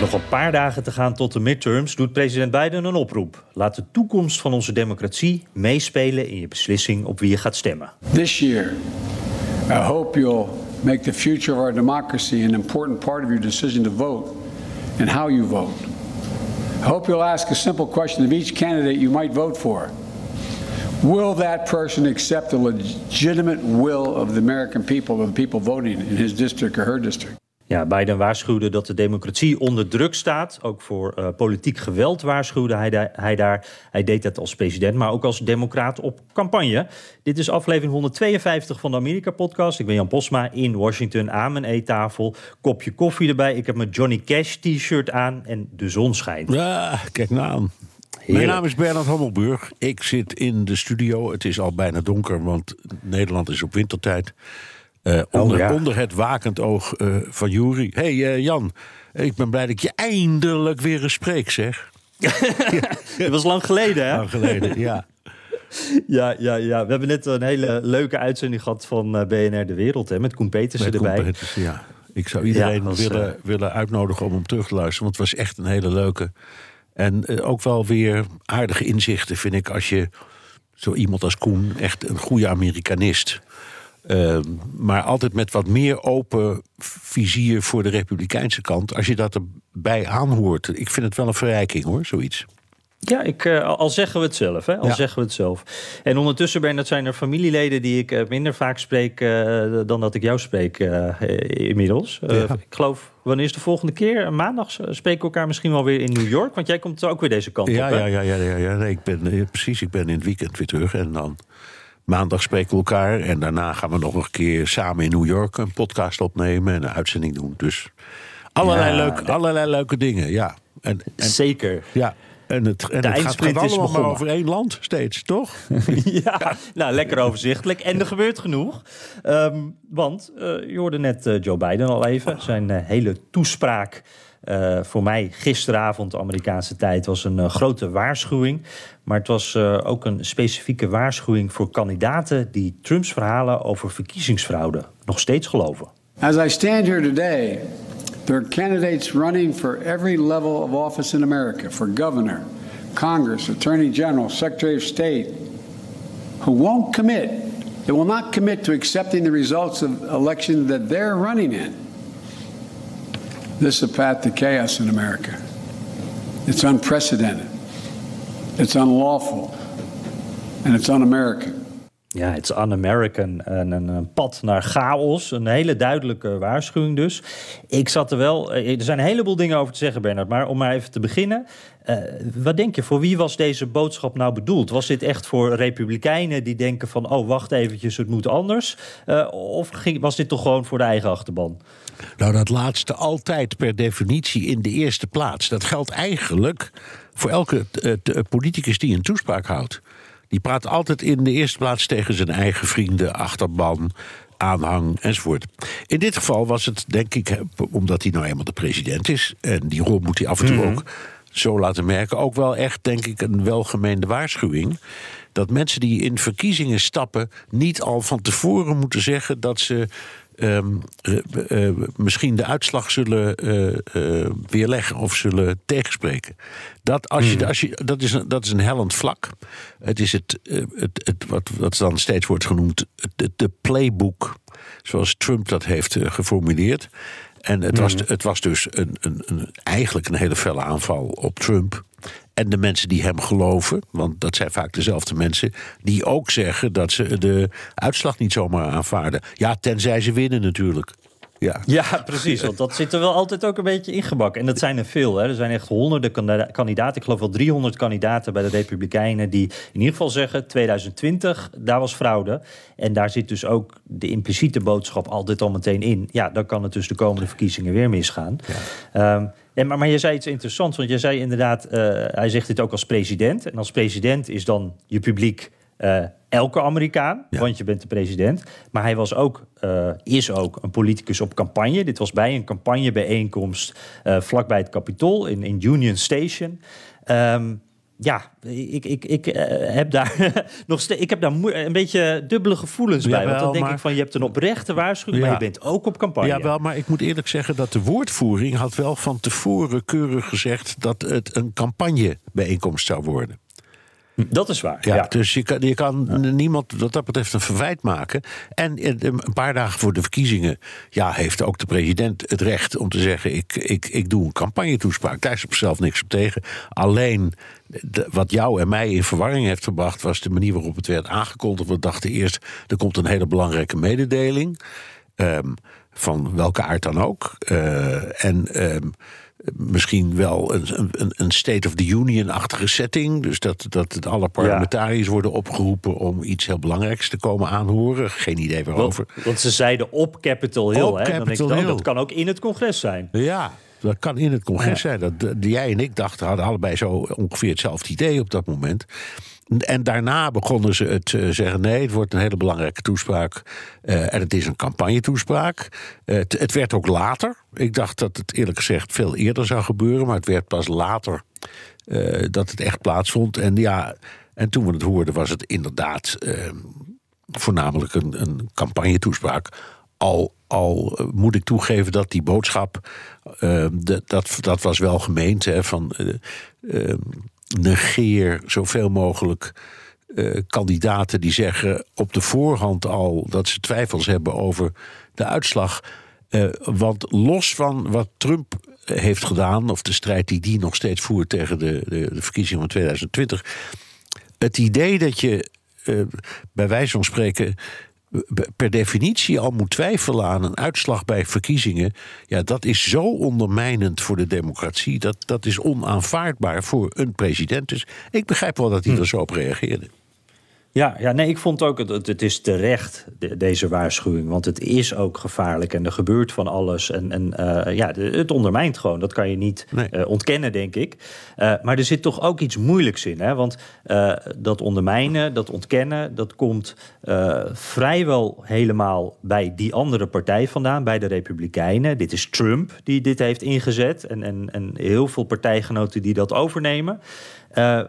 Nog een paar dagen te gaan tot de midterms doet president Biden een oproep. Laat de toekomst van onze democratie meespelen in je beslissing op wie je gaat stemmen. This year, I hope you'll make the future of our democracy an important part of your decision to vote and how you vote. I hope you'll ask a simple question of each candidate you might vote for. Will that person accept the legitimate will of the American people, of the people voting in his district or her district? Ja, Biden waarschuwde dat de democratie onder druk staat. Ook voor uh, politiek geweld waarschuwde hij, da hij, daar. Hij deed dat als president, maar ook als democraat op campagne. Dit is aflevering 152 van de Amerika-podcast. Ik ben Jan Posma in Washington aan mijn eettafel. Kopje koffie erbij. Ik heb mijn Johnny Cash t-shirt aan en de zon schijnt. Ja, kijk nou aan. Mijn naam is Bernard Hammelburg. Ik zit in de studio. Het is al bijna donker, want Nederland is op wintertijd. Uh, onder, oh, ja. onder, het wakend oog uh, van Jury. hey, uh, Jan, ik ben blij dat ik je eindelijk weer eens spreek, zeg. Het was lang geleden, hè? Lang geleden, ja. Ja, ja, ja. We hebben net een hele leuke uitzending gehad van BNR De Wereld, hè, met Koen Petersen met erbij. Koen Petersen, ja. Ik zou iedereen ja, was, willen, willen uitnodigen om hem terug te luisteren, want het was echt een hele leuke. En ook wel weer aardige inzichten, vind ik, als je zo iemand als Koen, echt een goede Amerikanist Uh, maar altijd met wat meer open vizier voor de Republikeinse kant. Als je dat erbij aanhoort. Ik vind het wel een verrijking hoor, zoiets. Ja, ik, uh, al zeggen we het zelf. Hè? Al ja. zeggen we het zelf. En ondertussen, Ben, dat zijn er familieleden die ik uh, minder vaak spreek uh, dan dat ik jou spreek inmiddels. Ja. Ik geloof, wanneer is de volgende keer? Maandag spreken we elkaar misschien wel weer in New York. Want jij komt ook weer deze kant ja, op. Hè? Ja, ja, ja, ja, ja. Nee, ik ben, precies. Ik ben in het weekend weer terug. En dan Maandag spreken we elkaar en daarna gaan we nog een keer samen in New York een podcast opnemen en een uitzending doen. Dus allerlei, ja, leuk, allerlei leuke dingen, ja. En, en, Zeker. Ja, en het, en het gaat allemaal maar over één land steeds, toch? ja, nou, lekker overzichtelijk. En er gebeurt genoeg. Um, want uh, je hoorde net uh, Joe Biden al even. Zijn uh, hele toespraak uh, voor mij gisteravond, Amerikaanse tijd, was een uh, grote waarschuwing. Maar het was uh, ook een specifieke waarschuwing voor kandidaten die Trumps verhalen over verkiezingsfraude nog steeds geloven. As I stand here today, there are candidates running for every level of office in America, for governor, Congress, Attorney General, Secretary of State, who won't commit. They will not commit to accepting the results of election that they're running in. This is a path to chaos in America. It's unprecedented. It's unlawful. And it's un-American. Ja, het is un-American. En een pad naar chaos. Een hele duidelijke waarschuwing dus. Ik zat er wel... Er zijn een heleboel dingen over te zeggen, Bernard. Maar om maar even te beginnen. Uh, wat denk je, voor wie was deze boodschap nou bedoeld? Was dit echt voor republikeinen die denken van... oh, wacht eventjes, het moet anders? Uh, of ging, was dit toch gewoon voor de eigen achterban? Nou, dat laatste altijd per definitie in de eerste plaats. Dat geldt eigenlijk voor elke politicus die een toespraak houdt. Die praat altijd in de eerste plaats tegen zijn eigen vrienden, achterban, aanhang enzovoort. In dit geval was het, denk ik, omdat hij nou eenmaal de president is. En die rol moet hij af en toe mm -hmm. ook zo laten merken. Ook wel echt, denk ik, een welgemeende waarschuwing. Dat mensen die in verkiezingen stappen. niet al van tevoren moeten zeggen dat ze Um, uh, uh, misschien de uitslag zullen uh, weerleggen of zullen tegenspreken. Dat, als je, mm. als je, dat, is een, dat is een hellend vlak. Het is het, het, het wat, wat dan steeds wordt genoemd, de, de playbook, zoals Trump dat heeft geformuleerd. En het, was, het was dus een, een, een, eigenlijk een hele felle aanval op Trump. En de mensen die hem geloven, want dat zijn vaak dezelfde mensen, die ook zeggen dat ze de uitslag niet zomaar aanvaarden. Ja, tenzij ze winnen natuurlijk. Ja. ja, precies. Want dat zit er wel altijd ook een beetje ingebakken. En dat zijn er veel. Hè. Er zijn echt honderden kandidaten. Ik geloof wel 300 kandidaten bij de Republikeinen. die in ieder geval zeggen: 2020, daar was fraude. En daar zit dus ook de impliciete boodschap altijd al meteen in. Ja, dan kan het dus de komende verkiezingen weer misgaan. Ja. Um, maar, maar je zei iets interessants, want je zei inderdaad, uh, hij zegt dit ook als president. En als president is dan je publiek uh, elke Amerikaan, ja. want je bent de president. Maar hij was ook, uh, is ook een politicus op campagne. Dit was bij een campagnebijeenkomst vlakbij het Capitool in, in Union Station. Um, ja, ik, ik, ik eh, heb daar nog steeds, ik heb daar een beetje dubbele gevoelens bij. want dan denk ik van, je hebt een oprechte waarschuwing, maar je bent ook op campagne. Ja, wel, maar ik moet eerlijk zeggen dat de woordvoering had wel van tevoren keurig gezegd dat het een campagnebijeenkomst zou worden. Dat is waar. Ja, Dus je kan, je kan niemand wat dat betreft een verwijt maken. En een paar dagen voor de verkiezingen ja, heeft ook de president het recht om te zeggen: ik, ik, ik doe een campagnetoespraak. Daar is op zelf niks op tegen. Alleen wat jou en mij in verwarring heeft gebracht, was de manier waarop het werd aangekondigd. We dachten eerst: er komt een hele belangrijke mededeling. Um, van welke aard dan ook. Uh, en. Um, misschien wel een, een, een State of the Union-achtige setting. Dus dat, dat alle parlementariërs worden opgeroepen om iets heel belangrijks te komen aanhoren. Geen idee waarover. Want, ze zeiden op Capitol Hill. hè? Capitol Dan Hill. Dat kan ook in het congres zijn. Ja, dat kan in het congres zijn. Dat, jij en ik dachten, hadden allebei zo ongeveer hetzelfde idee op dat moment. En daarna begonnen ze het uh, zeggen: nee, het wordt een hele belangrijke toespraak. Uh, en het is een campagnetoespraak. Uh, het, het, werd ook later. Ik dacht dat het eerlijk gezegd veel eerder zou gebeuren. Maar het werd pas later dat het echt plaatsvond. En ja, en toen we het hoorden, was het inderdaad voornamelijk een, een campagnetoespraak. Al, al moet ik toegeven dat die boodschap. De, dat, dat was wel gemeend. Hè, van negeer zoveel mogelijk kandidaten die zeggen op de voorhand al dat ze twijfels hebben over de uitslag. Want los van wat Trump heeft gedaan, of de strijd die die nog steeds voert tegen de, de, de verkiezingen van 2020. Het idee dat je bij wijze van spreken per definitie al moet twijfelen aan een uitslag bij verkiezingen. Ja, dat is zo ondermijnend voor de democratie. Dat, dat is onaanvaardbaar voor een president. Dus ik begrijp wel dat hij hm. er zo op reageerde. Ja, ja, nee, ik vond ook dat het is terecht, deze waarschuwing. Want het is ook gevaarlijk en er gebeurt van alles. En, en uh, ja, het ondermijnt gewoon. Dat kan je niet uh, ontkennen, denk ik. Uh, maar er zit toch ook iets moeilijks in. Hè? Want dat ondermijnen, dat ontkennen, dat komt vrijwel helemaal bij die andere partij vandaan, bij de Republikeinen. Dit is Trump die dit heeft ingezet. En, en, en heel veel partijgenoten die dat overnemen.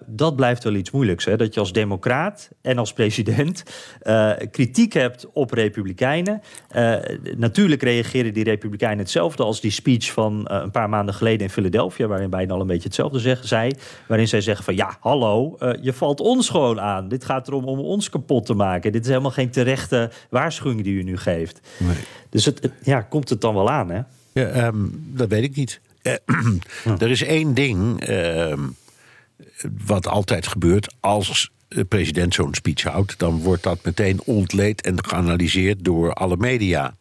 Dat blijft wel iets moeilijks. Hè? Dat je als democraat en als president uh, kritiek hebt op republikeinen. Uh, natuurlijk reageren die republikeinen hetzelfde als die speech van een paar maanden geleden in Philadelphia, waarin bijna al een beetje hetzelfde zeg, zei. Waarin zij zeggen van ja, hallo, je valt ons gewoon aan. Dit gaat erom om ons kapot te maken. Dit is helemaal geen terechte waarschuwing die u nu geeft. Nee. Dus het, ja, komt het dan wel aan, hè? Ja, um, dat weet ik niet. Er is één ding. Ehm, wat altijd gebeurt als de president zo'n speech houdt, dan wordt dat meteen ontleed en geanalyseerd door alle media.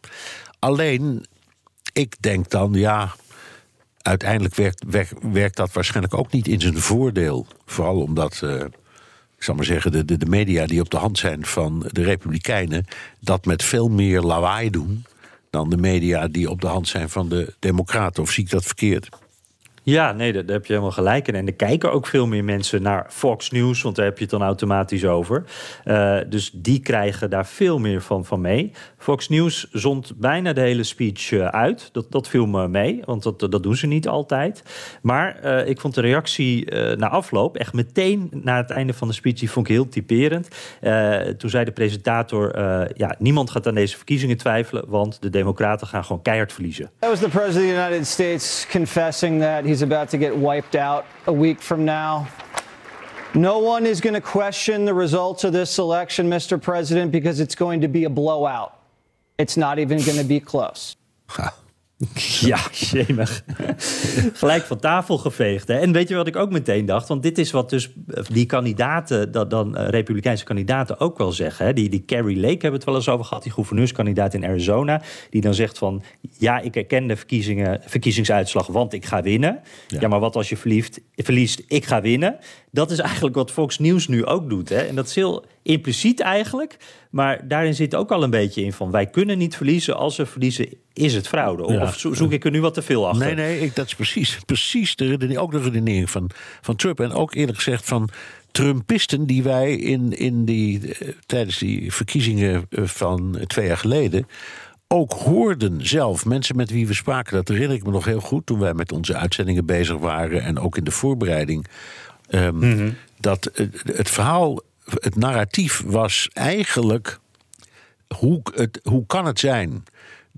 Alleen, ik denk dan, ja, uiteindelijk werkt, werkt, dat waarschijnlijk ook niet in zijn voordeel. Vooral omdat, uh, ik zal maar zeggen, de, de, media die op de hand zijn van de Republikeinen, dat met veel meer lawaai doen dan de media die op de hand zijn van de Democraten. Of zie ik dat verkeerd? Ja, nee, daar, heb je helemaal gelijk in. En er kijken ook veel meer mensen naar Fox News, want daar heb je het dan automatisch over. Uh, dus die krijgen daar veel meer van, van mee. Fox News zond bijna de hele speech uh, uit. Dat, dat viel me mee, want dat, dat doen ze niet altijd. Maar uh, ik vond de reactie na afloop, echt meteen na het einde van de speech, die vond ik heel typerend. toen zei de presentator, ja, niemand gaat aan deze verkiezingen twijfelen, want de democraten gaan gewoon keihard verliezen. Was the president the United States confessing that he's he's about to get wiped out a week from now. No one is going to question the results of this election, Mr. President, because it's going to be a blowout. It's not even going to be close. Ja, jemig. Gelijk van tafel geveegd. Hè? En weet je wat ik ook meteen dacht? Want dit is wat dus die kandidaten, dat dan uh, republikeinse kandidaten ook wel zeggen. Hè? Die, die Carrie Lake hebben het wel eens over gehad, die gouverneurskandidaat in Arizona. Die dan zegt van, ja, ik herken de verkiezingen, verkiezingsuitslag, want ik ga winnen. Ja, ja maar wat als je verliest, verliest, ik ga winnen. Dat is eigenlijk wat Fox News nu ook doet. Hè? En dat is heel impliciet eigenlijk. Maar daarin zit ook al een beetje in van... wij kunnen niet verliezen. Als we verliezen, is het fraude. Of zoek ik er nu wat te veel achter? Nee, nee, ik, dat is precies, precies de redenering, ook de redenering van, van Trump. En ook eerlijk gezegd van Trumpisten die wij in, in die, eh, tijdens die verkiezingen eh, van twee jaar geleden ook hoorden zelf, mensen met wie we spraken, dat herinner ik me nog heel goed toen wij met onze uitzendingen bezig waren en ook in de voorbereiding Ehm, Dat het, het verhaal, het narratief was eigenlijk... Hoe, het, hoe kan het zijn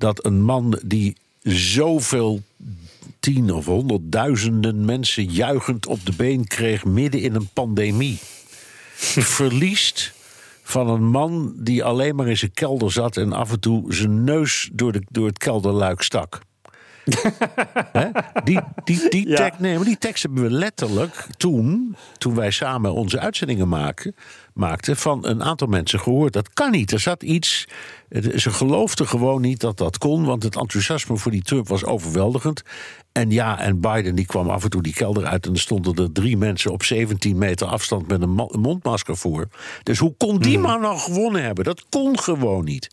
dat een man die zoveel tien of honderdduizenden mensen juichend op de been kreeg midden in een pandemie. verliest van een man die alleen maar in zijn kelder zat en af en toe zijn neus door, de, door het kelderluik stak. Die, die, die, Ja. tekst, nee, maar die tekst hebben we letterlijk toen, toen wij samen onze uitzendingen maken, maakten, van een aantal mensen gehoord. Dat kan niet. Er zat iets. het- Ze geloofden gewoon niet dat dat kon, want het enthousiasme voor die Trump was overweldigend. En ja, en Biden die kwam af en toe die kelder uit en er stonden er drie mensen op 17 meter afstand met een ma- een mondmasker voor. Dus hoe kon die man nou gewonnen hebben? Dat kon gewoon niet.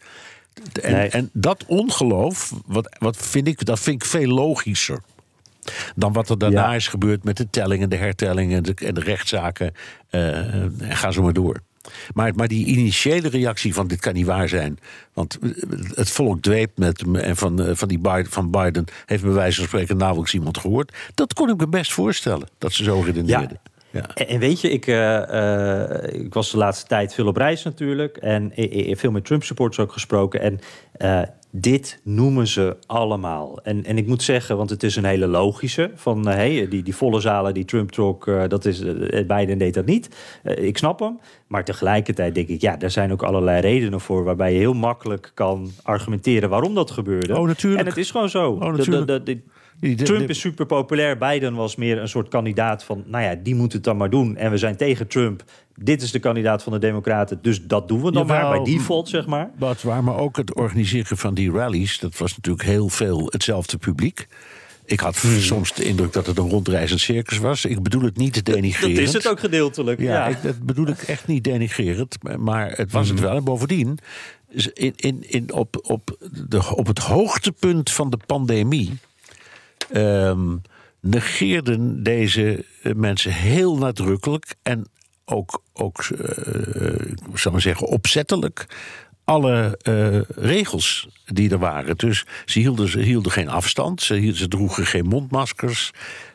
En, Nee. en dat ongeloof, wat, wat vind ik, dat vind ik veel logischer. Dan wat er daarna Ja. is gebeurd met de tellingen, de hertellingen de, en de rechtszaken. eh, en ga zo maar door. Maar, maar die initiële reactie van dit kan niet waar zijn. Want het volk dweept met hem en van, eh, van, die Biden, van Biden heeft bij wijze van spreken nauwelijks iemand gehoord. Dat kon ik me best voorstellen, dat ze zo redeneerden. Ja. En, en weet je, ik, eh, eh, ik was de laatste tijd veel op reis natuurlijk. En veel met Trump-supporters ook gesproken. En eh, dit noemen ze allemaal. En, en ik moet zeggen, want het is een hele logische... van eh, hey, die, die volle zalen die Trump trok, eh, dat is, eh, Biden deed dat niet. Ik snap hem. Maar tegelijkertijd denk ik, ja, er zijn ook allerlei redenen voor... waarbij je heel makkelijk kan argumenteren waarom dat gebeurde. Oh, natuurlijk. En het is gewoon zo. Oh, natuurlijk. de- de- Die- de- Trump is super populair. Biden was meer een soort kandidaat van, nou ja, die moet het dan maar doen. En we zijn tegen Trump. Dit is de kandidaat van de Democraten. Dus dat doen we dan Jawel. maar bij default, zeg maar. Wat waar, maar ook het organiseren van die rallies, dat was natuurlijk heel veel hetzelfde publiek. Ik had Hmm. soms de indruk dat het een rondreizend circus was. Ik bedoel het niet Dat denigrerend. is het ook gedeeltelijk. Ja, Ja, Ik, dat bedoel ik echt niet denigrerend, maar- het was Hmm. het wel. En bovendien, in, in, in, op, op, de, op het hoogtepunt van de pandemie ehm, negeerden deze mensen heel nadrukkelijk en ook, ook eh, ik zou maar zeggen, opzettelijk alle eh, regels die er waren. Dus ze hielden, ze hielden geen afstand, ze, hielden, ze droegen geen mondmaskers.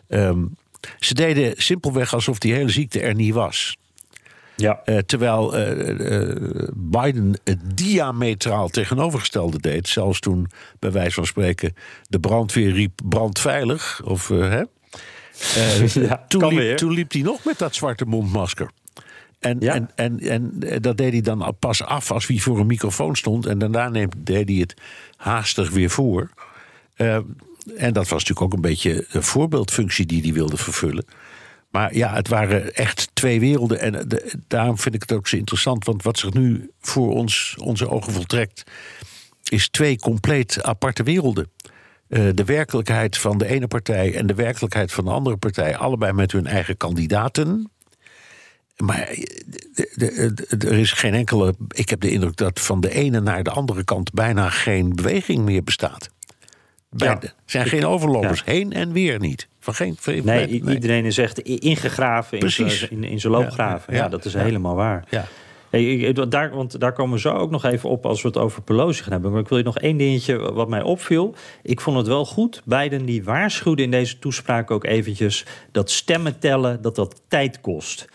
Ehm, ze deden simpelweg alsof die hele ziekte er niet was. ja. Eh, terwijl Biden het diametraal tegenovergestelde deed. Zelfs toen, bij wijze van spreken, de brandweer riep brandveilig. Of, hè? Ja, toen, liep, toen liep hij nog met dat zwarte mondmasker. En, Ja. en, en, en eh, dat deed hij dan pas af als hij voor een microfoon stond. En daarna neemt, deed hij het haastig weer voor. Eh, en dat was natuurlijk ook een beetje een voorbeeldfunctie die hij wilde vervullen. Maar ja, het waren echt twee werelden. En eh, de- daarom vind ik het ook zo interessant. Want wat zich nu voor ons, onze ogen voltrekt, is twee compleet aparte werelden. De werkelijkheid van de ene partij en de werkelijkheid van de andere partij, allebei met hun eigen kandidaten. Maar eh, er is geen enkele. Ik heb de indruk dat van de ene naar de andere kant bijna geen beweging meer bestaat. Beide. Er zijn geen overlopers. Heen en weer niet. Van geen, van- Nee, iedereen is echt ingegraven in Precies. zijn- in, in zijn loopgraven. Ja, Ja, ja, dat is ja. helemaal waar. Ja. Hey, daar, want daar komen we zo ook nog even op als we het over Pelosi gaan hebben. Maar ik wil je nog één dingetje wat mij opviel. Ik vond het wel goed. Biden die waarschuwde in deze toespraak ook eventjes... dat stemmen tellen, dat dat tijd kost.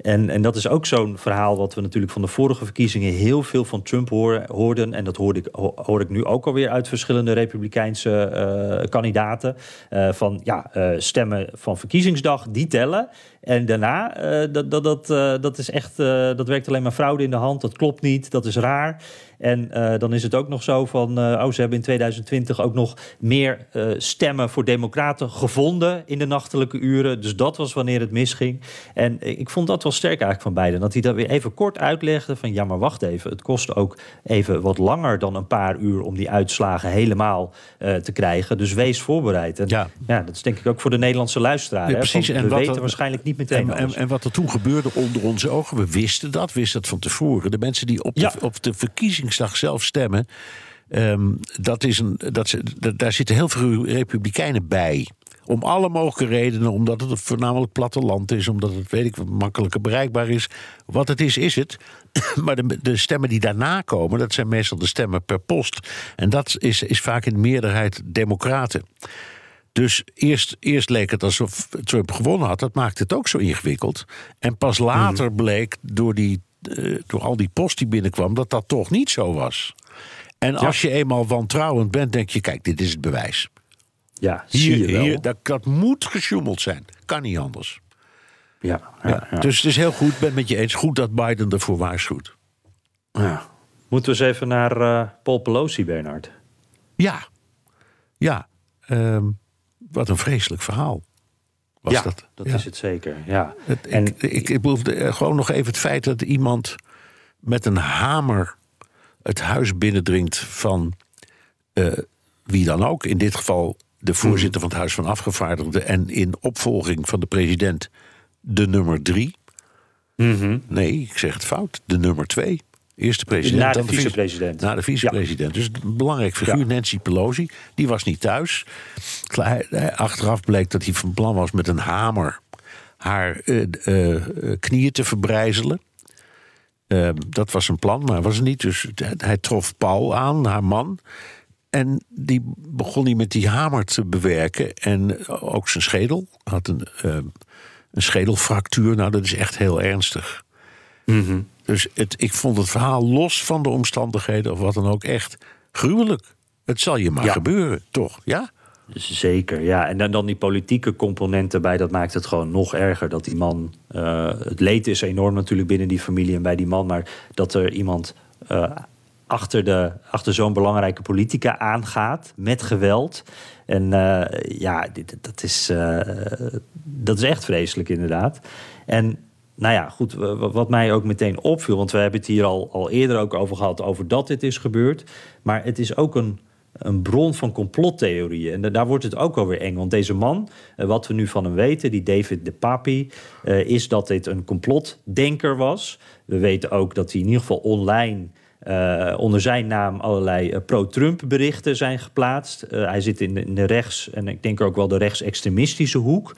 En, en dat is ook zo'n verhaal wat we natuurlijk van de vorige verkiezingen... heel veel van Trump hoor- hoorden. En dat hoorde ik, ho- hoor ik nu ook alweer uit verschillende republikeinse eh, kandidaten. Eh, van ja, eh, stemmen van verkiezingsdag, die tellen. En daarna, dat, dat, dat, dat is echt, dat werkt alleen maar fraude in de hand. Dat klopt niet, dat is raar. En eh, dan is het ook nog zo van, eh, oh, ze hebben in 2020 ook nog meer eh, stemmen voor democraten gevonden in de nachtelijke uren. Dus dat was wanneer het misging. En ik vond dat wel sterk eigenlijk van beiden. Dat hij dat weer even kort uitlegde van, ja, maar wacht even. Het kost ook even wat langer dan een paar uur om die uitslagen helemaal te krijgen. Dus wees voorbereid. En Ja. ja. dat is denk ik ook voor de Nederlandse luisteraar. Ja, hè, precies. En we wat weten er- waarschijnlijk niet meteen En, en, wat er toen gebeurde onder onze ogen, we wisten dat, wisten dat van tevoren. De mensen die op de, Ja. op de verkiezingsdag zelf stemmen, ehm, dat is een, dat, daar zitten heel veel republikeinen bij. Om alle mogelijke redenen, omdat het voornamelijk platteland is, omdat het weet ik wat makkelijker bereikbaar is. Wat het is, is het. Maar de, de stemmen die daarna komen, dat zijn meestal de stemmen per post. En dat is, is vaak in de meerderheid democraten. Dus eerst, eerst leek het alsof Trump gewonnen had. Dat maakte het ook zo ingewikkeld. En pas later Mhm. bleek door, die, eh, door al die post die binnenkwam... dat dat toch niet zo was. En als je eenmaal wantrouwend bent, denk je... kijk, dit is het bewijs. Ja, zie je Hier, wel. hier, dat, dat moet gesjoemeld zijn. Kan niet anders. ja, ja, Ja, ja. Dus het is heel goed, ik ben het met je eens. Goed dat Biden ervoor waarschuwt. Ja. Moeten we eens even naar eh, Paul Pelosi, Bernard? Ja, ja. ehm, wat een vreselijk verhaal. Was ja, dat? dat Ja. is het zeker. Ja. Het- en ik, ik, ik behoefde eh, gewoon nog even het feit dat iemand met een hamer het huis binnendringt van eh, wie dan ook. In dit geval de voorzitter van het Huis van Afgevaardigden. En in opvolging van de president de nummer drie. Mhm. Nee, ik zeg het fout. De nummer twee. Eerste president. Na de dan vice- vicepresident. Na de vicepresident. Dus een belangrijk figuur, Ja. Nancy Pelosi. Die was niet thuis. Achteraf bleek dat hij van plan was met een hamer haar eh, eh, eh, knieën te verbrijzelen. Eh, dat was een plan, maar was het niet. Dus hij- trof Paul aan, haar man. En die begon hij met die hamer te bewerken. En ook zijn schedel. Had een, eh, een schedelfractuur. Nou, dat is echt heel ernstig. Mhm. Dus het, ik vond het verhaal los van de omstandigheden of wat dan ook echt gruwelijk. Het zal je maar Ja. gebeuren, toch? Ja? Zeker, ja. En dan, dan die politieke component erbij, dat maakt het gewoon nog erger. Dat die man, eh, het leed is enorm natuurlijk binnen die familie en bij die man, maar dat er iemand eh, achter, de, achter zo'n belangrijke politica aangaat met geweld. En eh, ja, dit, dat, is, dat is echt vreselijk inderdaad. En nou ja, goed, wat mij ook meteen opviel, want we hebben het hier al, al eerder ook over gehad, over dat dit is gebeurd. Maar het is ook een, een bron van complottheorieën. En da- daar wordt het ook alweer eng. Want deze man, eh, wat we nu van hem weten, die David de Papi, eh, is dat dit een complotdenker was. We weten ook dat hij in ieder geval online. Eh, onder zijn naam allerlei eh, pro-Trump berichten zijn geplaatst. Eh, hij zit in de, rechts- en ik denk ook wel de rechtsextremistische hoek.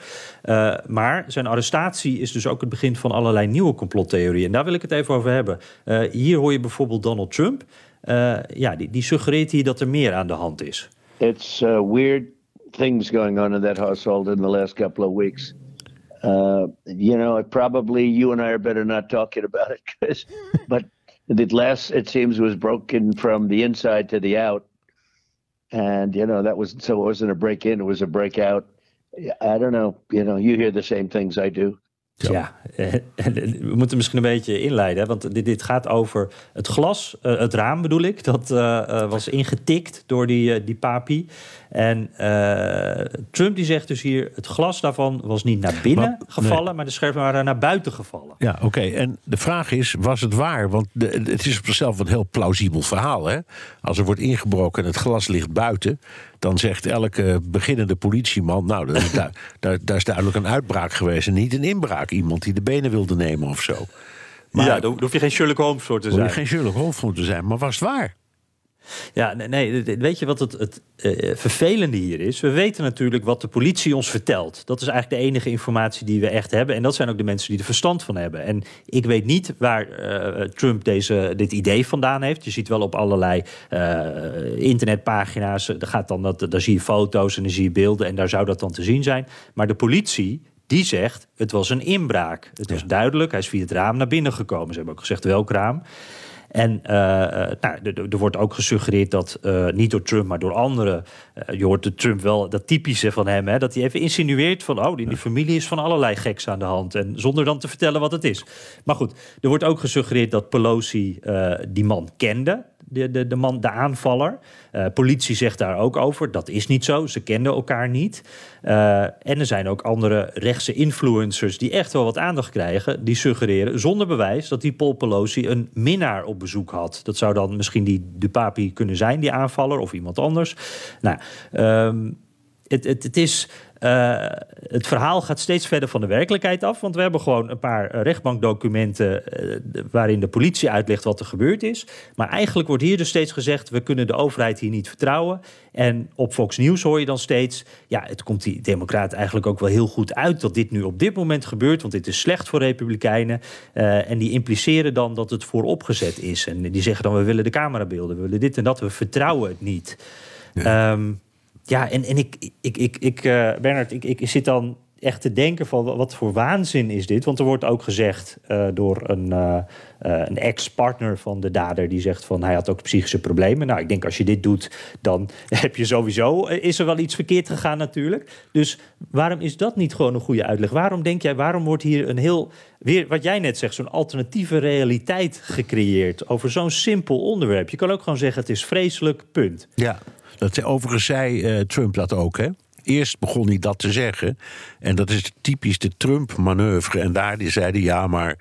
Maar zijn arrestatie is dus ook het begin van allerlei nieuwe complottheorieën. En daar wil ik het even over hebben. Hier hoor je bijvoorbeeld Donald Trump. Ja, die, die suggereert hier dat er meer aan de hand is. it's uh, weird things going on in that household in the last couple of weeks. Uh, you know, probably you and I are better not talking about it, but it glass, it seems, was broken from the inside to the out, and you know that was so it wasn't a break in; it was a breakout. I don't know. You know, you hear the same things I do. Ja, eh, we moeten misschien een beetje inleiden. Hè? Want dit, dit gaat over het glas, eh, het raam bedoel ik. Dat eh, eh, was ingetikt door die, eh, die papi. En eh, Trump die zegt dus hier... het glas daarvan was niet naar binnen Maar- gevallen... maar de scherven waren naar buiten gevallen. Ja, oké. En de vraag is, was het waar? Want de, het is op zichzelf een heel plausibel verhaal. Hè? Als er wordt ingebroken en het glas ligt buiten... dan zegt elke beginnende politieman... nou, dat is du- daar, daar is duidelijk een uitbraak geweest... en niet een inbraak. Iemand die de benen wilde nemen of zo. Maar ja, daar hoef je geen Sherlock Holmes voor te moet je zijn. geen Sherlock Holmes moeten zijn. Maar was het waar? Ja, nee, weet je wat het, het eh, vervelende hier is? We weten natuurlijk wat de politie ons vertelt. Dat is eigenlijk de enige informatie die we echt hebben. En dat zijn ook de mensen die er verstand van hebben. En ik weet niet waar eh, Trump deze, dit idee vandaan heeft. Je ziet wel op allerlei eh, internetpagina's, daar, gaat dan dat, daar zie je foto's en dan zie je beelden. En daar zou dat dan te zien zijn. Maar de politie, die zegt, het was een inbraak. Het was duidelijk, hij is via het raam naar binnen gekomen. Ze hebben ook gezegd welk raam. En eh, eh, nou, er, wordt ook gesuggereerd dat, eh, niet door Trump, maar door anderen. je hoort de Trump wel, dat typische van hem, hè, dat hij even insinueert van, oh, in die familie is van allerlei geks aan de hand. En zonder dan te vertellen wat het is. Maar goed, er wordt ook gesuggereerd dat Pelosi die man kende. De, de, de man, de aanvaller. Eh, politie zegt daar ook over. Dat is niet zo. Ze kenden elkaar niet. Eh, en er zijn ook andere rechtse influencers die echt wel wat aandacht krijgen. Die suggereren zonder bewijs dat die Paul Pelosi een minnaar op bezoek had. Dat zou dan misschien die de papi kunnen zijn, die aanvaller, of iemand anders. Nou, ehm, het, het, het is. Eh, het verhaal gaat steeds verder van de werkelijkheid af. Want we hebben gewoon een paar eh, rechtbankdocumenten. eh, waarin de politie uitlegt wat er gebeurd is. Maar eigenlijk wordt hier dus steeds gezegd. we kunnen de overheid hier niet vertrouwen. En op Fox News hoor je dan steeds. ja, het komt die Democraten eigenlijk ook wel heel goed uit. dat dit nu op dit moment gebeurt. Want dit is slecht voor Republikeinen. En die impliceren dan dat het vooropgezet is. En die zeggen dan: we willen de camerabeelden, we willen dit en dat, we vertrouwen het niet. Ehm, ja, en, en ik, ik, ik, ik uh, Bernard, ik, ik zit dan echt te denken van wat voor waanzin is dit? Want er wordt ook gezegd uh, door een, uh, een ex-partner van de dader... die zegt van hij had ook psychische problemen. Nou, ik denk als je dit doet, dan heb je sowieso... is er wel iets verkeerd gegaan natuurlijk. Dus waarom is dat niet gewoon een goede uitleg? Waarom denk jij, waarom wordt hier een heel... weer wat jij net zegt, zo'n alternatieve realiteit gecreëerd... over zo'n simpel onderwerp? Je kan ook gewoon zeggen het is vreselijk, punt. Ja, dat, overigens zei Trump dat ook, hè? Eerst begon hij dat te zeggen. En dat is typisch de Trump-manoeuvre. En daar die zeiden ja, maar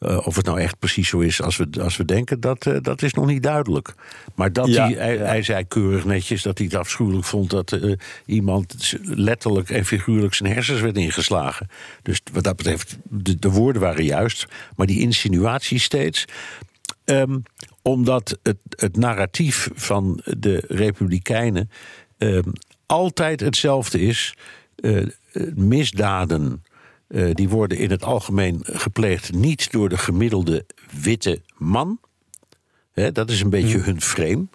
uh, of het nou echt precies zo is als we, als we denken, dat, uh, dat is nog niet duidelijk. Maar dat Ja, hij, hij, zei keurig netjes dat hij het afschuwelijk vond dat eh, iemand letterlijk en figuurlijk zijn hersens werd ingeslagen. Dus wat dat betreft, de, de woorden waren juist, maar die insinuatie steeds. Ehm, omdat het, het narratief van de Republikeinen ehm, altijd hetzelfde is. Eh, eh, misdaden eh, die worden in het algemeen gepleegd niet door de gemiddelde witte man. Hè, dat is een beetje hun frame.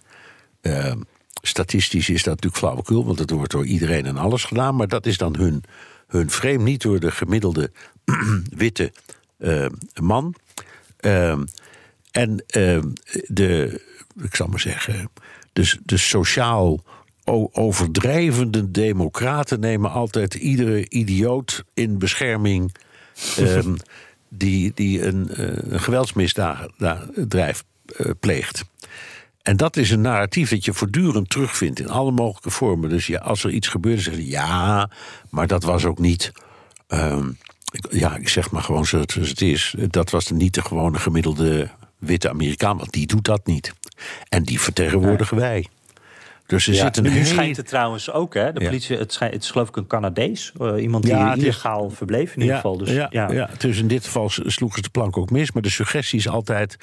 Ehm, statistisch is dat natuurlijk flauwekul, want het wordt door iedereen en alles gedaan. Maar dat is dan hun, hun frame, niet door de gemiddelde witte eh, man. Ehm, en ehm, de, ik zal maar zeggen, dus de sociaal overdrijvende democraten nemen altijd iedere idioot in bescherming ehm, die, die een, eh, een geweldsmisdrijf eh, pleegt. En dat is een narratief dat je voortdurend terugvindt in alle mogelijke vormen. Dus ja, als er iets gebeurt, zeggen ze ja, maar dat was ook niet. ehm, ik- ja, ik zeg maar gewoon zoals het is. Dat was niet de gewone gemiddelde witte Amerikaan, want die doet dat niet. En die vertegenwoordigen wij. Dus er Ja, zit een nu hele- schijnt het trouwens ook, hè? De Ja. politie, het, schijnt, het is geloof ik een Canadees. eh, iemand die Ja, het is- illegaal verbleef in ieder geval. Dus, ja, ja. ja. dus in dit geval sloegen ze de plank ook mis. Maar de suggestie is altijd...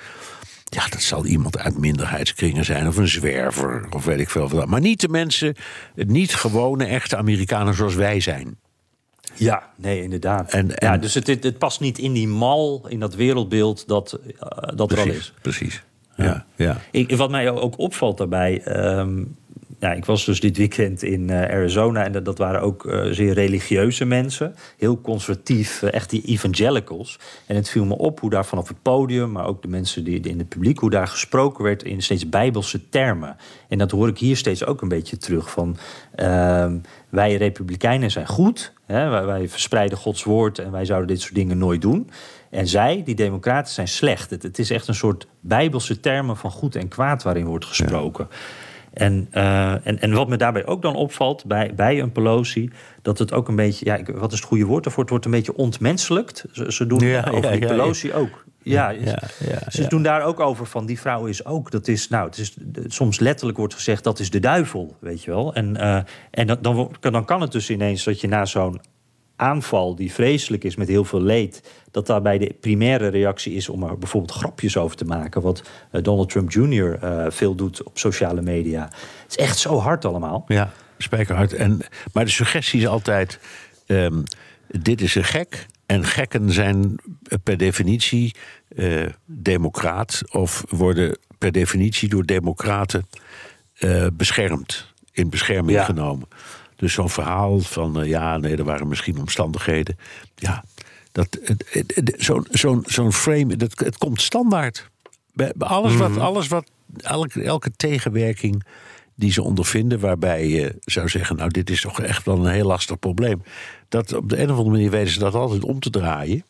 Ja, dat zal iemand uit minderheidskringen zijn. Of een zwerver, of weet ik veel wat. Maar niet de mensen, niet gewone, echte Amerikanen zoals wij zijn. Ja, nee, inderdaad. En- ja, dus het, het, het past niet in die mal, in dat wereldbeeld dat, eh, dat er al is. precies. Ja, ja. Ik, wat mij ook opvalt daarbij. ehm, ja, ik was dus dit weekend in eh, Arizona en dat, waren ook eh, zeer religieuze mensen. Heel conservatief, eh, echt die evangelicals. En het viel me op hoe daar vanaf het podium, maar ook de mensen die, in het publiek, hoe daar gesproken werd in steeds bijbelse termen. En dat hoor ik hier steeds ook een beetje terug van. ehm, wij republikeinen zijn goed, hè, wij, wij verspreiden Gods woord en wij zouden dit soort dingen nooit doen. En zij, die democraten, zijn slecht. Het, het is echt een soort bijbelse termen van goed en kwaad waarin wordt gesproken. En, eh, en, en wat me daarbij ook dan opvalt bij, bij een Pelosi, dat het ook een beetje, ja, ik- wat is het goede woord daarvoor? Het wordt een beetje ontmenselijkt. Ze, ze doen Ja, over ja, die Pelosi ook. Ja, ze doen daar ook over van die vrouw is ook, dat is, nou, het is, soms letterlijk wordt gezegd dat is de duivel, weet je wel. En, eh, en dan, dan kan het dus ineens dat je na zo'n aanval die vreselijk is met heel veel leed, dat daarbij de primaire reactie is om er bijvoorbeeld grapjes over te maken, wat eh, Donald Trump Jr. eh, veel doet op sociale media. Het is echt zo hard allemaal. Ja, spijkerhard. En, maar de suggestie is altijd: ehm, dit is een gek. En gekken zijn per definitie eh, democraat. Of worden per definitie door democraten beschermd. In bescherming Ja. genomen. Dus zo'n verhaal van eh, ja, nee, er waren misschien omstandigheden. Ja, zo'n zo'n zo'n frame, dat, het komt standaard. Bij, bij alles wat, alles wat elke, elke tegenwerking die ze ondervinden, waarbij je zou zeggen, nou, dit is toch echt wel een heel lastig probleem. Dat op de een of andere manier weten ze dat altijd om te draaien.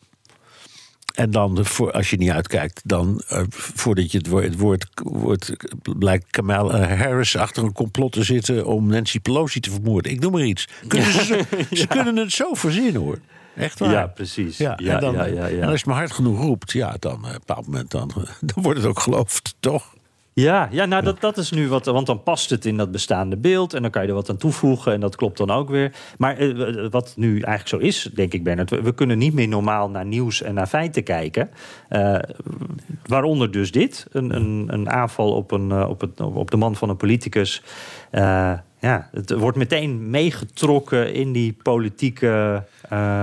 En dan, voor, als je niet uitkijkt, dan eh, voordat je het woord, het woord, woord blijkt Kamala Harris achter een complot te zitten om Nancy Pelosi te vermoorden. Ik noem maar iets. Kunnen ze, ze, ze kunnen het zo verzinnen hoor. Echt waar. Ja, precies. Ja, Ja, en, dan, ja, ja, ja. en als je maar hard genoeg roept, ja, dan eh, op een bepaald moment dan, dan wordt het ook geloofd, toch? Ja, ja nou dat, dat is nu wat, want dan past het in dat bestaande beeld en dan kan je er wat aan toevoegen en dat klopt dan ook weer. Maar eh, wat nu eigenlijk zo is, denk ik, Bernard, we, we kunnen niet meer normaal naar nieuws en naar feiten kijken. Eh, waaronder dus dit: een, een, een aanval op, een, eh, op, het, op de man van een politicus. Ja, het wordt meteen meegetrokken in die politieke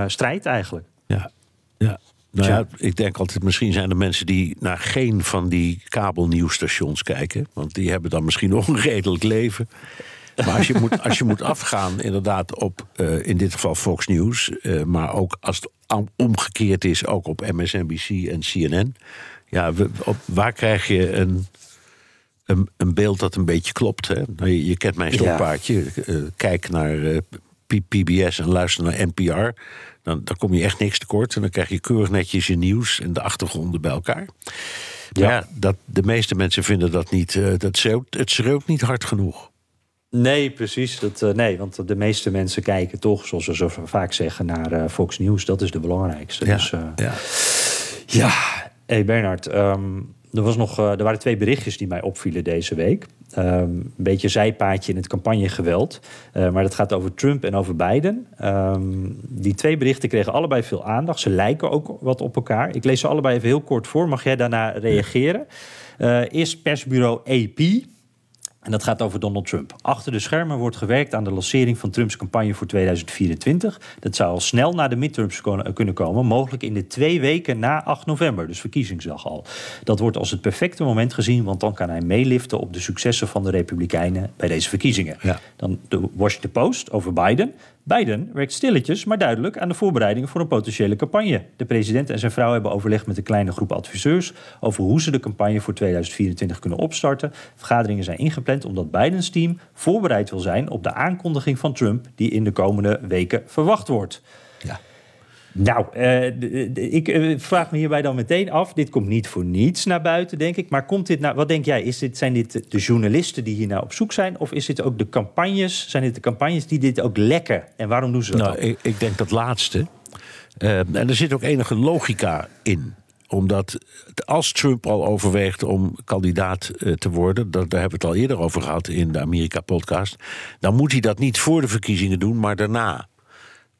strijd eigenlijk. Ja, ja. Nou ja, ik denk altijd, misschien zijn er mensen die naar geen van die kabelnieuwsstations kijken. Want die hebben dan misschien nog een redelijk leven. Maar als je moet, als je moet afgaan, inderdaad, op uh, in dit geval Fox News, uh, maar ook als het omgekeerd is, ook op MSNBC en CNN. Ja, we, op, waar krijg je een, een, een, beeld dat een beetje klopt? Hè? Nou, je, je, kent mijn stokpaardje. Uh, kijk naar PBS en luister naar NPR. Dan, dan kom je echt niks tekort. En dan krijg je keurig netjes je nieuws en de achtergronden bij elkaar. Ja, ja dat, de meeste mensen vinden dat niet. Uh, dat schreeuwt, het schreeuwt niet hard genoeg. Nee, precies. Dat, uh, nee, want de meeste mensen kijken toch, zoals we zo vaak zeggen, naar uh, Fox News. Dat is de belangrijkste. Ja, dus, ja. ja. hey Bernard. Um, er, was nog, er waren twee berichtjes die mij opvielen deze week. Um, een beetje zijpaadje in het campagnegeweld. Uh, maar dat gaat over Trump en over Biden. Um, die twee berichten kregen allebei veel aandacht. Ze lijken ook wat op elkaar. Ik lees ze allebei even heel kort voor. Mag jij daarna reageren? Uh, eerst persbureau AP. En dat gaat over Donald Trump. Achter de schermen wordt gewerkt aan de lancering van Trumps campagne voor 2024. Dat zou al snel na de midterms kunnen komen, mogelijk in de twee weken na 8 november, dus verkiezingsdag al. Dat wordt als het perfecte moment gezien, want dan kan hij meeliften op de successen van de Republikeinen bij deze verkiezingen. Ja. Dan de Washington Post over Biden. Biden werkt stilletjes, maar duidelijk aan de voorbereidingen voor een potentiële campagne. De president en zijn vrouw hebben overlegd met een kleine groep adviseurs over hoe ze de campagne voor 2024 kunnen opstarten. Vergaderingen zijn ingepland omdat Bidens team voorbereid wil zijn op de aankondiging van Trump, die in de komende weken verwacht wordt. Nou, uh, ik uh, vraag me hierbij dan meteen af. Dit komt niet voor niets naar buiten, denk ik. Maar komt dit nou, wat denk jij? Is dit, zijn dit de journalisten die hier nou op zoek zijn? Of is dit ook de campagnes? Zijn dit de campagnes die dit ook lekken? En waarom doen ze dat? Nou, ik, ik, denk dat laatste. Uh, en er zit ook enige logica in omdat als Trump al overweegt om kandidaat te worden, daar hebben we het al eerder over gehad in de Amerika-podcast, dan moet hij dat niet voor de verkiezingen doen, maar daarna.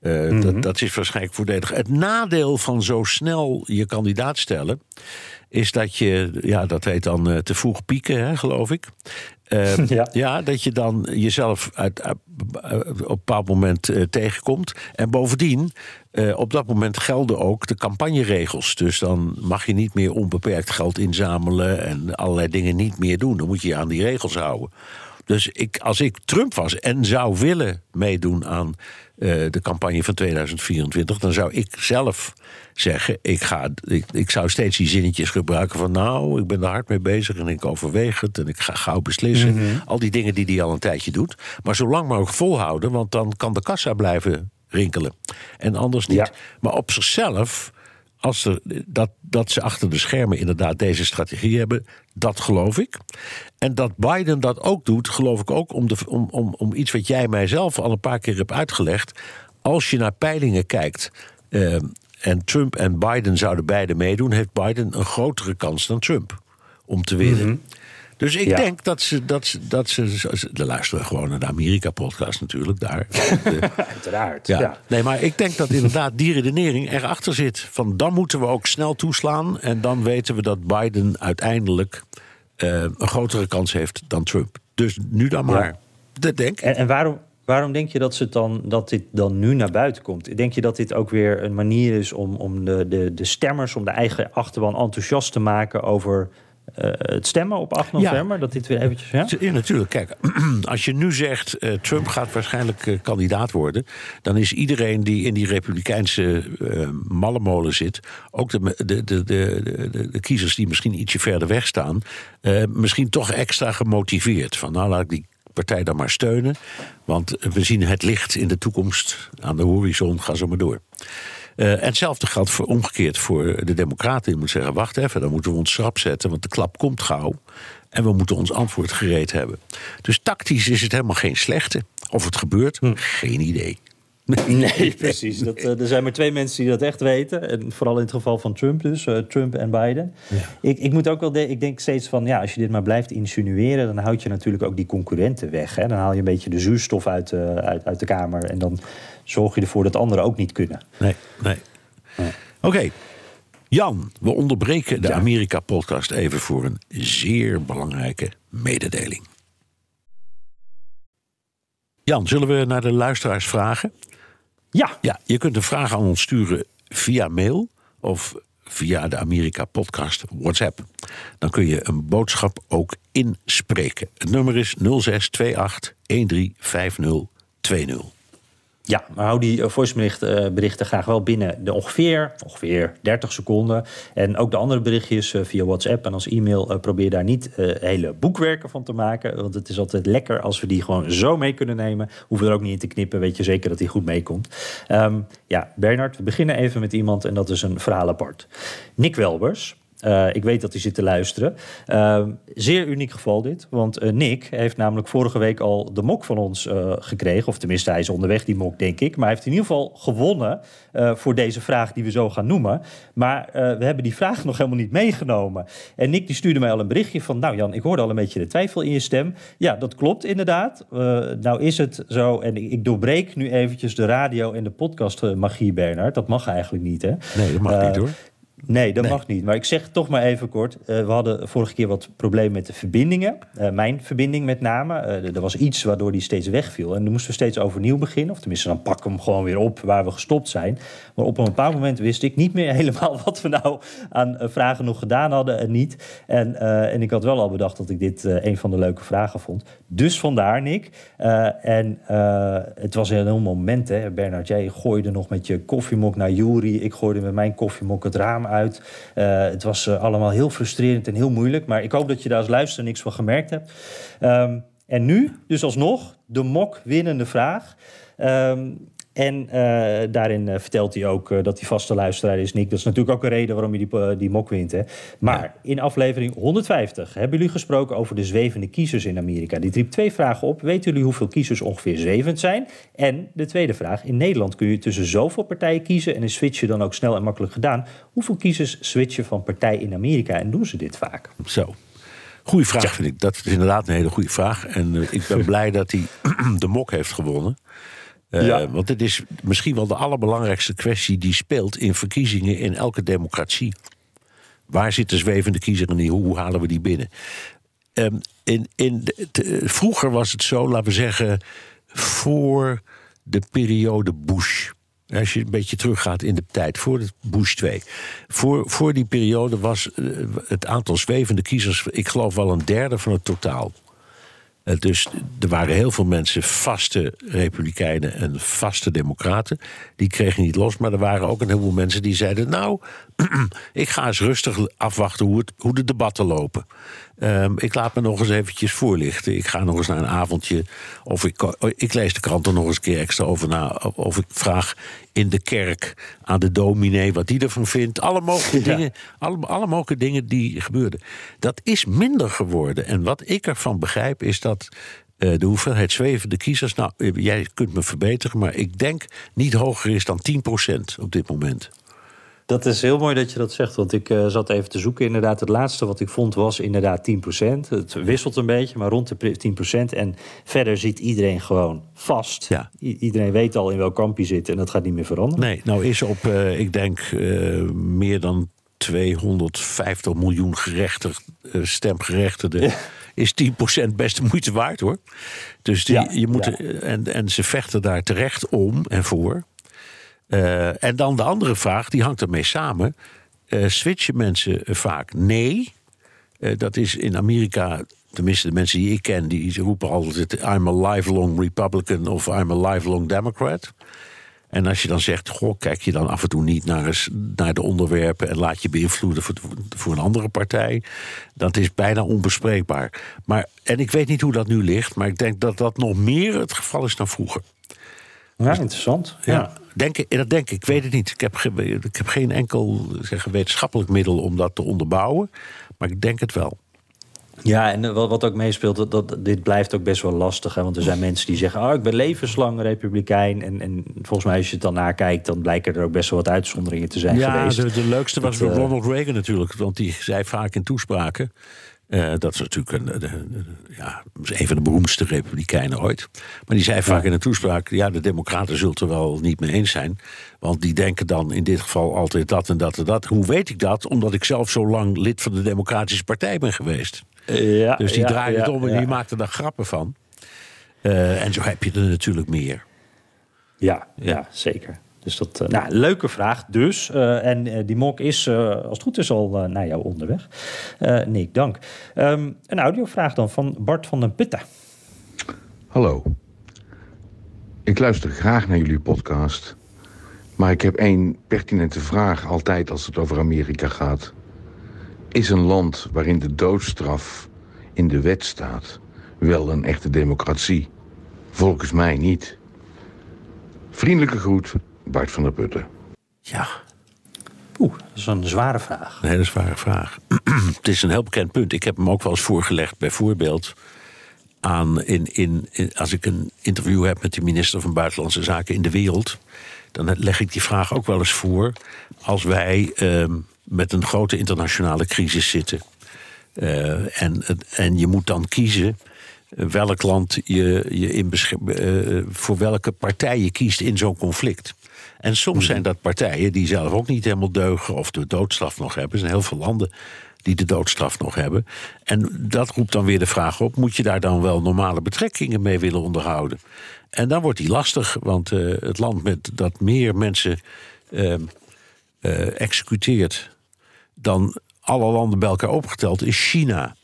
Uh, mm -hmm. dat, dat, is waarschijnlijk voordelig. Het nadeel van zo snel je kandidaat stellen. is dat je, ja, dat heet dan uh, te vroeg pieken, hè, geloof ik. Uh, ja. ja. dat je dan jezelf uit, op een bepaald moment tegenkomt. En bovendien, op dat moment gelden ook de campagneregels. Dus dan mag je niet meer onbeperkt geld inzamelen en allerlei dingen niet meer doen. Dan moet je je aan die regels houden. Dus ik, als ik Trump was en zou willen meedoen aan uh, de campagne van 2024, dan zou ik zelf zeggen: ik, ga, ik, ik zou steeds die zinnetjes gebruiken van. Nou, ik ben er hard mee bezig en ik overweeg het en ik ga gauw beslissen. Mm -hmm. Al die dingen die hij al een tijdje doet. Maar zolang mogelijk volhouden, want dan kan de kassa blijven rinkelen. En anders niet. Ja. Maar op zichzelf als dat, dat ze achter de schermen inderdaad deze strategie hebben, dat geloof ik. En dat Biden dat ook doet, geloof ik ook om, de, om, om, om iets wat jij mijzelf al een paar keer hebt uitgelegd. Als je naar peilingen kijkt. Uh, en Trump en Biden zouden beide meedoen, heeft Biden een grotere kans dan Trump om te winnen. -hmm. Dus ik ja. denk dat ze, dat ze, dat ze. De luisteren gewoon naar de Amerika-podcast natuurlijk. Daar. Uiteraard. Ja. ja. Nee, maar ik denk dat inderdaad die redenering erachter zit. Van dan moeten we ook snel toeslaan. En dan weten we dat Biden uiteindelijk uh, een grotere kans heeft dan Trump. Dus nu dan maar. Ja. Dat denk ik. En, en waarom, Waarom denk je dat, ze dan, dat dit dan nu naar buiten komt? Denk je dat dit ook weer een manier is om, om de, de, de stemmers, om de eigen achterban enthousiast te maken over uh, het stemmen op 8 november? Ja. Dat dit weer eventjes. Ja? ja, natuurlijk. Kijk, als je nu zegt uh, Trump gaat waarschijnlijk uh, kandidaat worden, dan is iedereen die in die republikeinse mallenmolen zit, ook de, de, de, de, de kiezers die misschien ietsje verder weg staan, misschien toch extra gemotiveerd. Van nou laat ik die partij dan maar steunen. Want we zien het licht in de toekomst aan de horizon. Ga zo maar door. Uh, en hetzelfde geldt voor, omgekeerd voor de Democraten. Die moeten zeggen: wacht even, dan moeten we ons schrap zetten, want de klap komt gauw. En we moeten ons antwoord gereed hebben. Dus tactisch is het helemaal geen slechte. Of het gebeurt, hm. geen idee. Nee, precies. Dat, uh, er zijn maar twee mensen die dat echt weten. En vooral in het geval van Trump dus, uh, Trump en Biden. Ja. Ik, ik moet ook wel, ik denk steeds van, ja, als je dit maar blijft insinueren... dan houd je natuurlijk ook die concurrenten weg. Hè? Dan haal je een beetje de zuurstof uit, uh, uit, uit de kamer. En dan zorg je ervoor dat anderen ook niet kunnen. Nee, nee. Oké. Okay. Jan, we onderbreken de ja. Amerika-podcast even voor een zeer belangrijke mededeling. Jan, zullen we naar de luisteraars vragen? Ja. ja. Je kunt een vraag aan ons sturen via mail of via de Amerika Podcast WhatsApp. Dan kun je een boodschap ook inspreken. Het nummer is 0628 135020. Ja, maar hou die voiceberichten graag wel binnen de ongeveer, ongeveer 30 seconden. En ook de andere berichtjes via WhatsApp en als e-mail probeer daar niet hele boekwerken van te maken. Want het is altijd lekker als we die gewoon zo mee kunnen nemen. Hoeven er ook niet in te knippen, weet je zeker dat die goed meekomt. Um, ja, Bernard, we beginnen even met iemand en dat is een verhaal apart. Nick Welbers. Uh, ik weet dat hij zit te luisteren. Uh, zeer uniek geval dit. Want uh, Nick heeft namelijk vorige week al de mok van ons gekregen. Of tenminste, hij is onderweg, die mok, denk ik. Maar hij heeft in ieder geval gewonnen voor deze vraag die we zo gaan noemen. Maar we hebben die vraag nog helemaal niet meegenomen. En Nick die stuurde mij al een berichtje van... Nou Jan, ik hoorde al een beetje de twijfel in je stem. Ja, dat klopt inderdaad. nou is het zo, en ik, ik doorbreek nu eventjes de radio en de podcast magie, Bernard. Dat mag eigenlijk niet, hè? Nee, dat mag niet hoor. Nee, dat mag niet. Maar ik zeg toch maar even kort. Uh, we hadden vorige keer wat problemen met de verbindingen. Uh, mijn verbinding met name. Uh, er was iets waardoor die steeds wegviel. En dan moesten we steeds overnieuw beginnen. Of tenminste, dan pakken we hem gewoon weer op waar we gestopt zijn. Maar op een bepaald moment wist ik niet meer helemaal wat we nou aan vragen nog gedaan hadden en niet. En, en ik had wel al bedacht dat ik dit een van de leuke vragen vond. Dus vandaar, Nick. en het was een heel moment, hè. Bernard, jij gooide nog met je koffiemok naar Jury. Ik gooide met mijn koffiemok het raam uit. Uh, het was uh, allemaal heel frustrerend en heel moeilijk. Maar ik hoop dat je daar als luisteraar niks van gemerkt hebt. Um, en nu, dus alsnog, de mok winnende vraag. Um, en uh, daarin uh, vertelt hij ook uh, dat hij vaste luisteraar is, Nick. Dat is natuurlijk ook een reden waarom hij die, die mok wint. Hè. Maar ja. in aflevering 150 hebben jullie gesproken over de zwevende kiezers in Amerika. Die riep twee vragen op. Weten jullie hoeveel kiezers ongeveer zwevend zijn? En de tweede vraag. In Nederland kun je tussen zoveel partijen kiezen... en is switchen dan ook snel en makkelijk gedaan. Hoeveel kiezers switchen van partij in Amerika en doen ze dit vaak? Zo. Goeie vraag vind ik. Dat is inderdaad een hele goede vraag. En ik ben blij dat hij de mok heeft gewonnen. Uh, ja. Want het is misschien wel de allerbelangrijkste kwestie die speelt in verkiezingen in elke democratie. Waar zit de zwevende kiezer en hoe halen we die binnen? Um, in, in de, vroeger was het zo, laten we zeggen, voor de periode Bush. Als je een beetje teruggaat in de tijd, voor Bush 2. Voor, voor die periode was het aantal zwevende kiezers, ik geloof wel een derde van het totaal. Dus er waren heel veel mensen, vaste republikeinen en vaste democraten. Die kregen niet los. Maar er waren ook een heleboel mensen die zeiden: Nou, ik ga eens rustig afwachten hoe, het, hoe de debatten lopen. Um, ik laat me nog eens eventjes voorlichten. Ik ga nog eens naar een avondje. Of ik, ik lees de krant er nog eens een keer extra over na. Of ik vraag in de kerk aan de dominee wat die ervan vindt. Alle mogelijke, ja. dingen, alle, alle mogelijke dingen die gebeurden. Dat is minder geworden. En wat ik ervan begrijp is dat uh, de hoeveelheid zwevende kiezers. Nou, jij kunt me verbeteren, maar ik denk niet hoger is dan 10% op dit moment. Dat is heel mooi dat je dat zegt, want ik uh, zat even te zoeken. Inderdaad, het laatste wat ik vond was inderdaad 10%. Het wisselt een beetje, maar rond de 10%. En verder zit iedereen gewoon vast. Ja. I iedereen weet al in welk kamp je zit en dat gaat niet meer veranderen. Nee, nou is op, uh, ik denk, uh, meer dan 250 miljoen gerechtig, stemgerechtigden... Ja is 10% best de moeite waard hoor. Dus die, ja, je moet, ja. en, en ze vechten daar terecht om en voor. Uh, en dan de andere vraag, die hangt ermee samen. Uh, switchen mensen vaak? Nee. Uh, dat is in Amerika, tenminste de mensen die ik ken, die roepen altijd: I'm a lifelong Republican of I'm a lifelong Democrat. En als je dan zegt, goh, kijk je dan af en toe niet naar, eens, naar de onderwerpen en laat je beïnvloeden voor, voor een andere partij, dat is bijna onbespreekbaar. Maar, en ik weet niet hoe dat nu ligt, maar ik denk dat dat nog meer het geval is dan vroeger. Ja, interessant. Ja, ja. Denk, dat denk ik, ik weet het niet. Ik heb, ik heb geen enkel zeg, wetenschappelijk middel om dat te onderbouwen, maar ik denk het wel. Ja, en wat, wat ook meespeelt, dat, dat, dit blijft ook best wel lastig. Hè? Want er zijn mensen die zeggen, oh, ik ben levenslang republikein. En, en volgens mij, als je het dan nakijkt, dan blijken er ook best wel wat uitzonderingen te zijn ja, geweest. Ja, de, de, leukste was dat, Ronald Reagan natuurlijk. Want die zei vaak in toespraken... Uh, dat is natuurlijk een, de, de, ja, een van de beroemdste republikeinen ooit. Maar die zei vaak in een toespraak: ja, de Democraten zullen het er wel niet mee eens zijn. Want die denken dan in dit geval altijd dat en dat en dat. Hoe weet ik dat? Omdat ik zelf zo lang lid van de Democratische Partij ben geweest. Ja, dus die ja, draaide het ja, om en die maakte daar grappen van. Uh, en zo heb je er natuurlijk meer. Ja, ja zeker. Dus dat, uh, nou, leuke vraag dus. Uh, en uh, die mok is, als het goed is, al naar jou onderweg. Nick, dank. Um, een audiovraag dan van Bart van den Putten. Hallo. Ik luister graag naar jullie podcast. Maar ik heb één pertinente vraag altijd als het over Amerika gaat. Is een land waarin de doodstraf in de wet staat wel een echte democratie? Volgens mij niet. Vriendelijke groet, Bart van der Putten. Ja, Oeh, dat is een zware vraag. een hele zware vraag. het is een heel bekend punt. Ik heb hem ook wel eens voorgelegd, bijvoorbeeld aan in, in, in- als ik een interview heb met de minister van Buitenlandse Zaken in de wereld, dan leg ik die vraag ook wel eens voor als wij ehm, met een grote internationale crisis zitten. Eh, en, en je moet dan kiezen welk land je, je in eh, voor welke partij je kiest in zo'n conflict. En soms zijn dat partijen die zelf ook niet helemaal deugen of de doodstraf nog hebben. Er zijn heel veel landen die de doodstraf nog hebben. En dat roept dan weer de vraag op: moet je daar dan wel normale betrekkingen mee willen onderhouden? En dan wordt die lastig, want eh, het land met dat meer mensen ehm, eh, executeert dan alle landen bij elkaar opgeteld is China.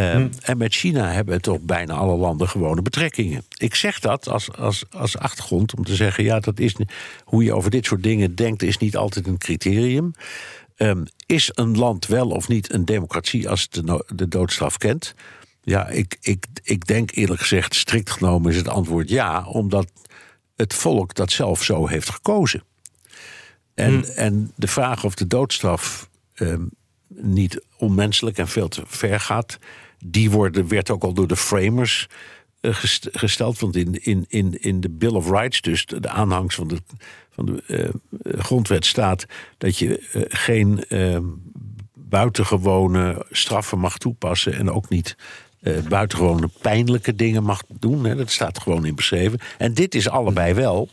Ehm, En met China hebben toch bijna alle landen gewone betrekkingen. Ik zeg dat als, als, als achtergrond om te zeggen: ja, dat is hoe je over dit soort dingen denkt, is niet altijd een criterium. Ehm, is een land wel of niet een democratie als het de, no- de doodstraf kent? Ja, ik, ik, ik denk eerlijk gezegd, strikt genomen is het antwoord ja, omdat het volk dat zelf zo heeft gekozen. En, en de vraag of de doodstraf ehm, niet onmenselijk en veel te ver gaat, die worden, werd ook al door de framers eh, gest- gesteld. Want in, in, in, in de Bill of Rights, dus de, aanhangs van de, van de eh, grondwet, staat dat je eh, geen buitengewone straffen mag toepassen en ook niet buitengewone pijnlijke dingen mag doen. Hè. Dat staat gewoon in beschreven. En dit is allebei wel.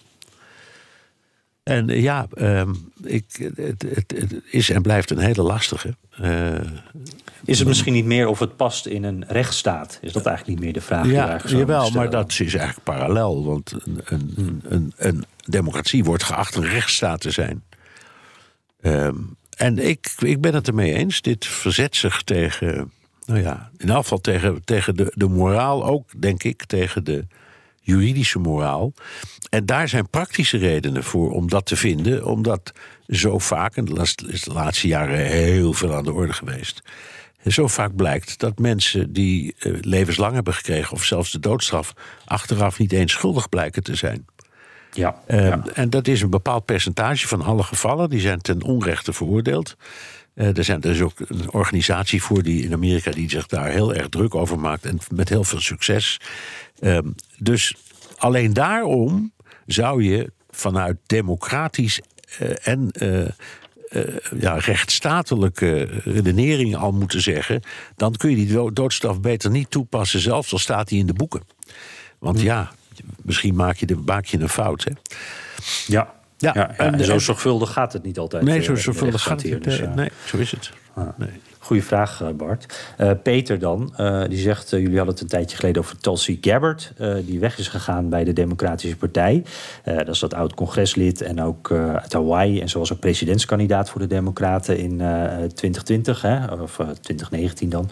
En ja, ehm, ik, het, het, het is en blijft een hele lastige. Is het misschien niet meer of het past in een rechtsstaat? Is dat eigenlijk niet meer de vraag die ja, eigenlijk zouden jawel, maar dat is eigenlijk parallel. Want een, een, een, een democratie wordt geacht een rechtsstaat te zijn. Ehm, en ik, ik ben het ermee eens. Dit verzet zich tegen, nou ja, in elk geval tegen, tegen de, de moraal ook, denk ik, tegen de juridische moraal. En daar zijn praktische redenen voor om dat te vinden, omdat zo vaak, en dat is de laatste jaren heel veel aan de orde geweest. Zo vaak blijkt dat mensen die eh, levenslang hebben gekregen, of zelfs de doodstraf, achteraf niet eens schuldig blijken te zijn. Ja, Eh, ja. En dat is een bepaald percentage van alle gevallen. Die zijn ten onrechte veroordeeld. Eh, er, zijn, er is ook een organisatie voor die in Amerika die zich daar heel erg druk over maakt. En met heel veel succes. Ehm, dus alleen daarom zou je vanuit democratisch eh, en ja, rechtsstatelijke redenering al moeten zeggen. dan kun je die do- doodstraf beter niet toepassen, zelfs al staat die in de boeken. Want ja, misschien maak je, de, maak je een fout. Hè? Ja. Ja, en- en zo en- zorgvuldig gaat het niet altijd. Nee, eh, zo zorgvuldig gaat het niet. dus, Nee, eh, nee, zo is het. Nee. Goeie vraag, eh, Bart. Eh, Peter dan, eh, die zegt... jullie hadden het een tijdje geleden over Tulsi Gabbard... die weg is gegaan bij de Democratische Partij. Dat is dat oud-congreslid en ook uit Hawaii... en zoals ook presidentskandidaat voor de Democraten in eh, 2020... Hè, of eh, 2019 dan.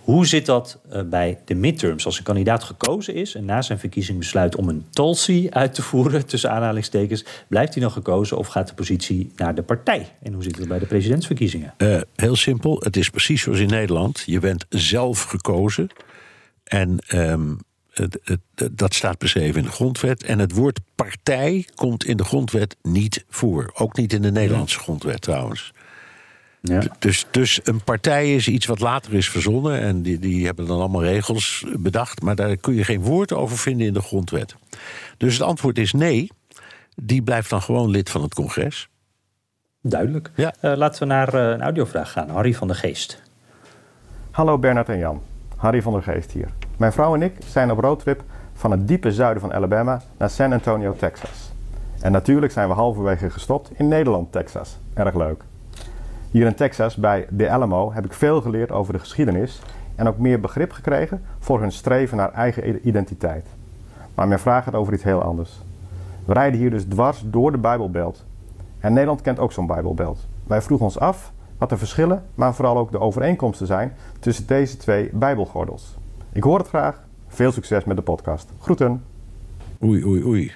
Hoe zit dat bij de midterms? Als een kandidaat gekozen is en na zijn verkiezing besluit... om een Tulsi uit te voeren, tussen aanhalingstekens... blijft hij dan gekozen of gaat de positie naar de partij? En hoe zit het bij de presidentsverkiezingen? Heel simpel, het is precies zoals in Nederland. Je bent zelf gekozen. En ehm, het, het- het- dat staat beschreven in de grondwet. En het woord partij komt in de grondwet niet voor. Ook niet in de Nederlandse grondwet trouwens. Ja. Dus, dus een partij is iets wat later is verzonnen. En die, die hebben dan allemaal regels bedacht. Maar daar kun je geen woord over vinden in de grondwet. Dus het antwoord is nee. Die blijft dan gewoon lid van het congres. Duidelijk. Ja. Eh, laten we naar eh, een audiovraag gaan. Harry van der Geest. Hallo Bernard en Jan. Harry van der Geest hier. Mijn vrouw en ik zijn op roadtrip van het diepe zuiden van Alabama naar San Antonio, Texas. En natuurlijk zijn we halverwege gestopt in Nederland, Texas. Erg leuk. Hier in Texas, bij The Alamo, heb ik veel geleerd over de geschiedenis en ook meer begrip gekregen voor hun streven naar eigen identiteit. Maar mijn vraag gaat over iets heel anders. We rijden hier dus dwars door de Bijbelbelt. En Nederland kent ook zo'n Bijbelbelt. Wij vroegen ons af wat de verschillen, maar vooral ook de overeenkomsten zijn tussen deze twee Bijbelgordels. Ik hoor het graag. Veel succes met de podcast. Groeten. Oei, oei, oei.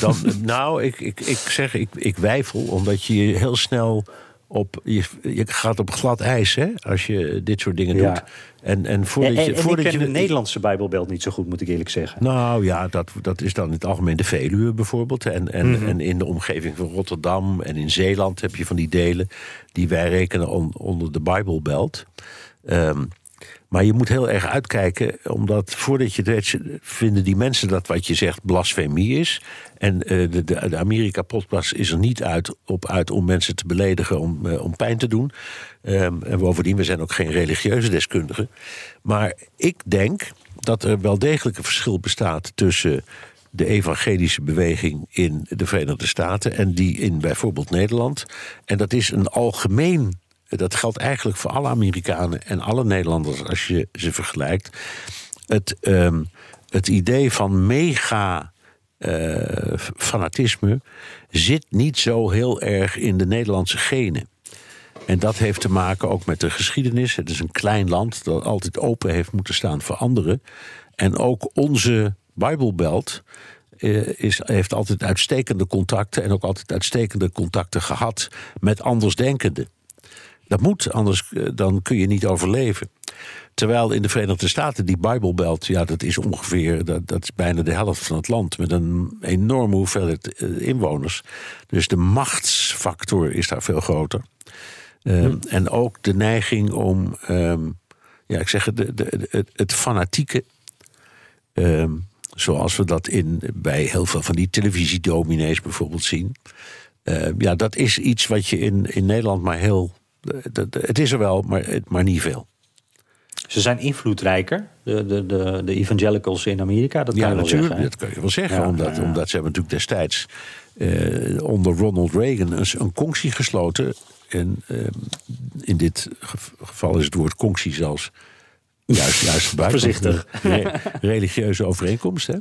Dan, nou, ik, ik, ik zeg, ik, ik wijfel, omdat je heel snel op. Je, je gaat op glad ijs, hè, als je dit soort dingen Ja. doet. En, en voordat En, en, je. voordat ik ken je de Nederlandse Bijbelbelt niet zo goed, moet ik eerlijk zeggen. Nou ja, dat, dat is dan in het algemeen de Veluwe bijvoorbeeld. En, en, Mhm. en in de omgeving van Rotterdam en in Zeeland heb je van die delen die wij rekenen on- onder de Bijbelbelt. Ehm, maar je moet heel erg uitkijken, omdat voordat je het vinden die mensen dat wat je zegt blasfemie is. En eh, de, de, de Amerika-podcast is er niet uit, op uit om mensen te beledigen, om, eh, om pijn te doen. Ehm, en bovendien, we zijn ook geen religieuze deskundigen. Maar ik denk dat er wel degelijk een verschil bestaat tussen de evangelische beweging in de Verenigde Staten en die in bijvoorbeeld Nederland. En dat is een algemeen. Dat geldt eigenlijk voor alle Amerikanen en alle Nederlanders als je ze vergelijkt. Het, ehm, het idee van mega eh, fanatisme zit niet zo heel erg in de Nederlandse genen. En dat heeft te maken ook met de geschiedenis. Het is een klein land dat altijd open heeft moeten staan voor anderen. En ook onze Bijbelbelt eh, is, heeft altijd uitstekende contacten... en ook altijd uitstekende contacten gehad met andersdenkenden. Dat moet, anders eh, dan kun je niet overleven. Terwijl in de Verenigde Staten die Bijbelbelt, ja, dat is ongeveer, dat, dat is bijna de helft van het land met een enorme hoeveelheid eh, inwoners. Dus de machtsfactor is daar veel groter. Ehm, En ook de neiging om, ehm, ja, ik zeg het, de, de, het, het fanatieke. ehm, zoals we dat in, bij heel veel van die televisiedominees bijvoorbeeld zien. Ja, dat is iets wat je in, in Nederland maar heel. Het is er wel, maar, maar niet veel. Ze zijn invloedrijker, de, de, de, de evangelicals in Amerika. Dat kan Ja, je wel natuurlijk. zeggen. dat kun je wel zeggen. Ja, omdat, ja, omdat ze hebben natuurlijk destijds eh, onder Ronald Reagan een, een conctie gesloten. En eh, in dit gev- geval is het woord conctie zelfs juist, juist gebruikt. Voorzichtig. Re- religieuze overeenkomst. Hè?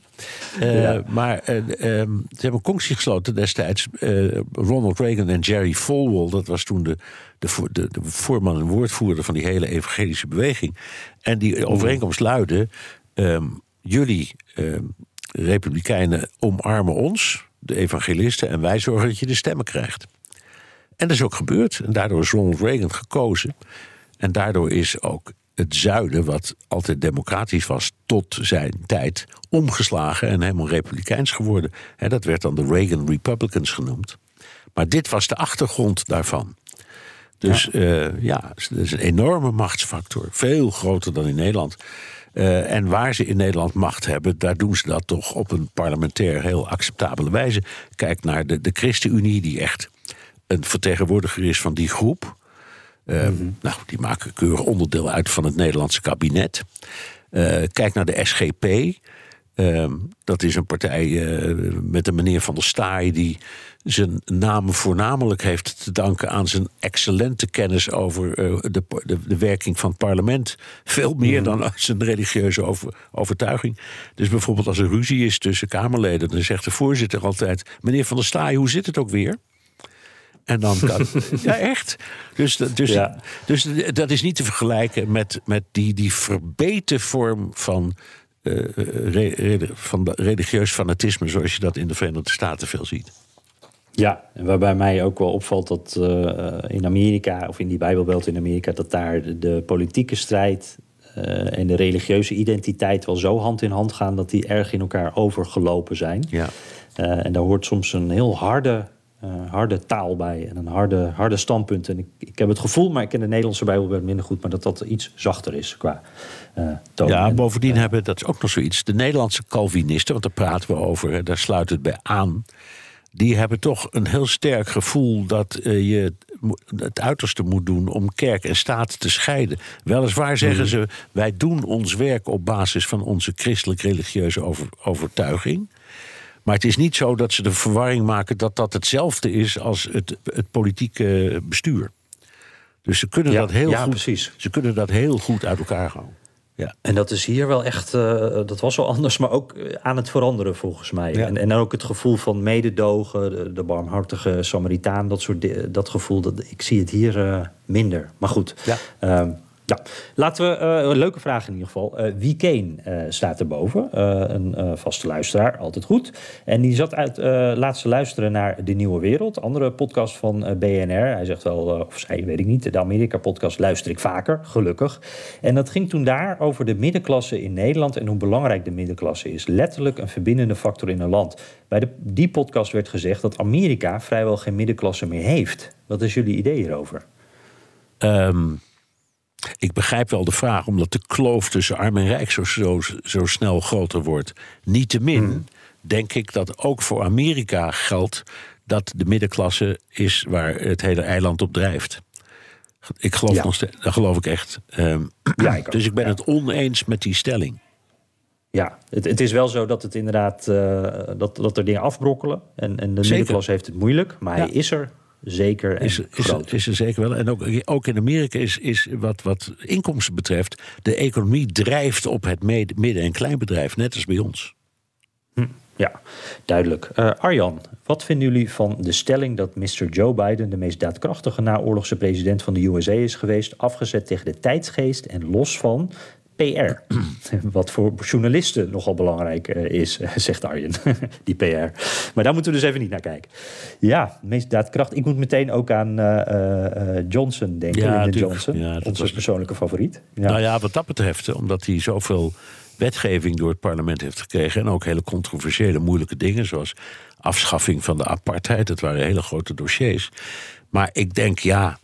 Eh, Maar eh, ehm, ze hebben een conctie gesloten destijds. eh, Ronald Reagan en Jerry Falwell, dat was toen de, de, de, de voorman en woordvoerder van die hele evangelische beweging. En die overeenkomst luidde: ehm, jullie ehm, republikeinen omarmen ons, de evangelisten, en wij zorgen dat je de stemmen krijgt. En dat is ook gebeurd. En daardoor is Ronald Reagan gekozen. En daardoor is ook het zuiden, wat altijd democratisch was tot zijn tijd, omgeslagen en helemaal republikeins geworden. Dat werd dan de Reagan Republicans genoemd. Maar dit was de achtergrond daarvan. Dus ja, ja het is een enorme machtsfactor. Veel groter dan in Nederland. Eh, en waar ze in Nederland macht hebben, daar doen ze dat toch op een parlementair heel acceptabele wijze. Kijk naar de, de ChristenUnie, die echt een vertegenwoordiger is van die groep. Eh, Nou, die maken keurig onderdeel uit van het Nederlandse kabinet. Eh, kijk naar de SGP. Ehm, dat is een partij eh, met een meneer Van der Staaij... die zijn naam voornamelijk heeft te danken aan zijn excellente kennis... over eh, de, de, de werking van het parlement. Veel meer dan uit zijn religieuze over, overtuiging. Dus bijvoorbeeld als er ruzie is tussen Kamerleden... dan zegt de voorzitter altijd... meneer Van der Staaij, hoe zit het ook weer? En dan kan. ja, echt. Dus, dus, Ja. dus dat is niet te vergelijken met, met die, die verbeten vorm van, eh, re- re- van religieus fanatisme. zoals je dat in de Verenigde Staten veel ziet. Ja, en waarbij mij ook wel opvalt dat eh, in Amerika, of in die Bijbelbelt in Amerika, dat daar de, de politieke strijd eh, en de religieuze identiteit wel zo hand in hand gaan dat die erg in elkaar overgelopen zijn. Ja. Eh, en daar hoort soms een heel harde, eh, harde taal bij en een harde, harde standpunt. En ik, ik heb het gevoel, maar ik ken de Nederlandse Bijbelbelt minder goed, maar dat dat iets zachter is qua toon. Ja, En, bovendien eh, hebben, dat is ook nog zoiets. De Nederlandse Calvinisten, want daar praten we over, hè, daar sluit het bij aan. Die hebben toch een heel sterk gevoel dat je het uiterste moet doen om kerk en staat te scheiden. Weliswaar zeggen ze: wij doen ons werk op basis van onze christelijk-religieuze over- overtuiging. Maar het is niet zo dat ze de verwarring maken dat dat hetzelfde is als het, het politieke bestuur. Dus ze kunnen, Ja, dat heel ja, goed, precies. ze kunnen dat heel goed uit elkaar houden. Ja. En dat is hier wel echt, eh, dat was wel anders, maar ook eh, aan het veranderen volgens mij. Ja. En, en ook het gevoel van mededogen, de, de barmhartige Samaritaan, dat soort dat gevoel, dat, ik zie het hier eh, minder. Maar goed, Ja. ehm, Ja, laten we uh, een leuke vraag in ieder geval. Uh, wie Kane uh, staat erboven? een vaste luisteraar, altijd goed. En die zat uit laatste luisteren naar De Nieuwe Wereld, andere podcast van BNR. Hij zegt wel, of zij, weet ik niet, de Amerika-podcast luister ik vaker, gelukkig. En dat ging toen daar over de middenklasse in Nederland en hoe belangrijk de middenklasse is. Letterlijk een verbindende factor in een land. Bij de, die podcast werd gezegd dat Amerika vrijwel geen middenklasse meer heeft. Wat is jullie idee hierover? Um ik begrijp wel de vraag, omdat de kloof tussen arm en rijk zo, zo, zo snel groter wordt. Niettemin hmm. denk ik dat ook voor Amerika geldt dat de middenklasse is waar het hele eiland op drijft. Ik geloof nog steeds, dat geloof ik echt. Ehm, ja, ik dus ik ben het oneens met die stelling. Ja, het, het, is wel zo dat het inderdaad uh, dat, dat er dingen afbrokkelen. En, en de middenklasse heeft het moeilijk, maar hij is er zeker en is, is, is, er zeker wel. En ook, ook in Amerika is, is wat, wat inkomsten betreft... de economie drijft op het midden- en kleinbedrijf, net als bij ons. Hm, ja, duidelijk. Uh, Arjan, wat vinden jullie van de stelling dat Mr. Joe Biden... de meest daadkrachtige naoorlogse president van de USA is geweest... afgezet tegen de tijdsgeest en los van PR. Wat voor journalisten nogal belangrijk eh, is, zegt Arjen. die PR. Maar daar moeten we dus even niet naar kijken. Ja, meest daadkracht. Ik moet meteen ook aan uh, uh, Johnson denken. Ja, Johnson. Ja, onze was... persoonlijke favoriet. Ja. Nou ja, wat dat betreft, omdat hij zoveel wetgeving door het parlement heeft gekregen. En ook hele controversiële, moeilijke dingen. Zoals afschaffing van de apartheid. Dat waren hele grote dossiers. Maar ik denk, ja.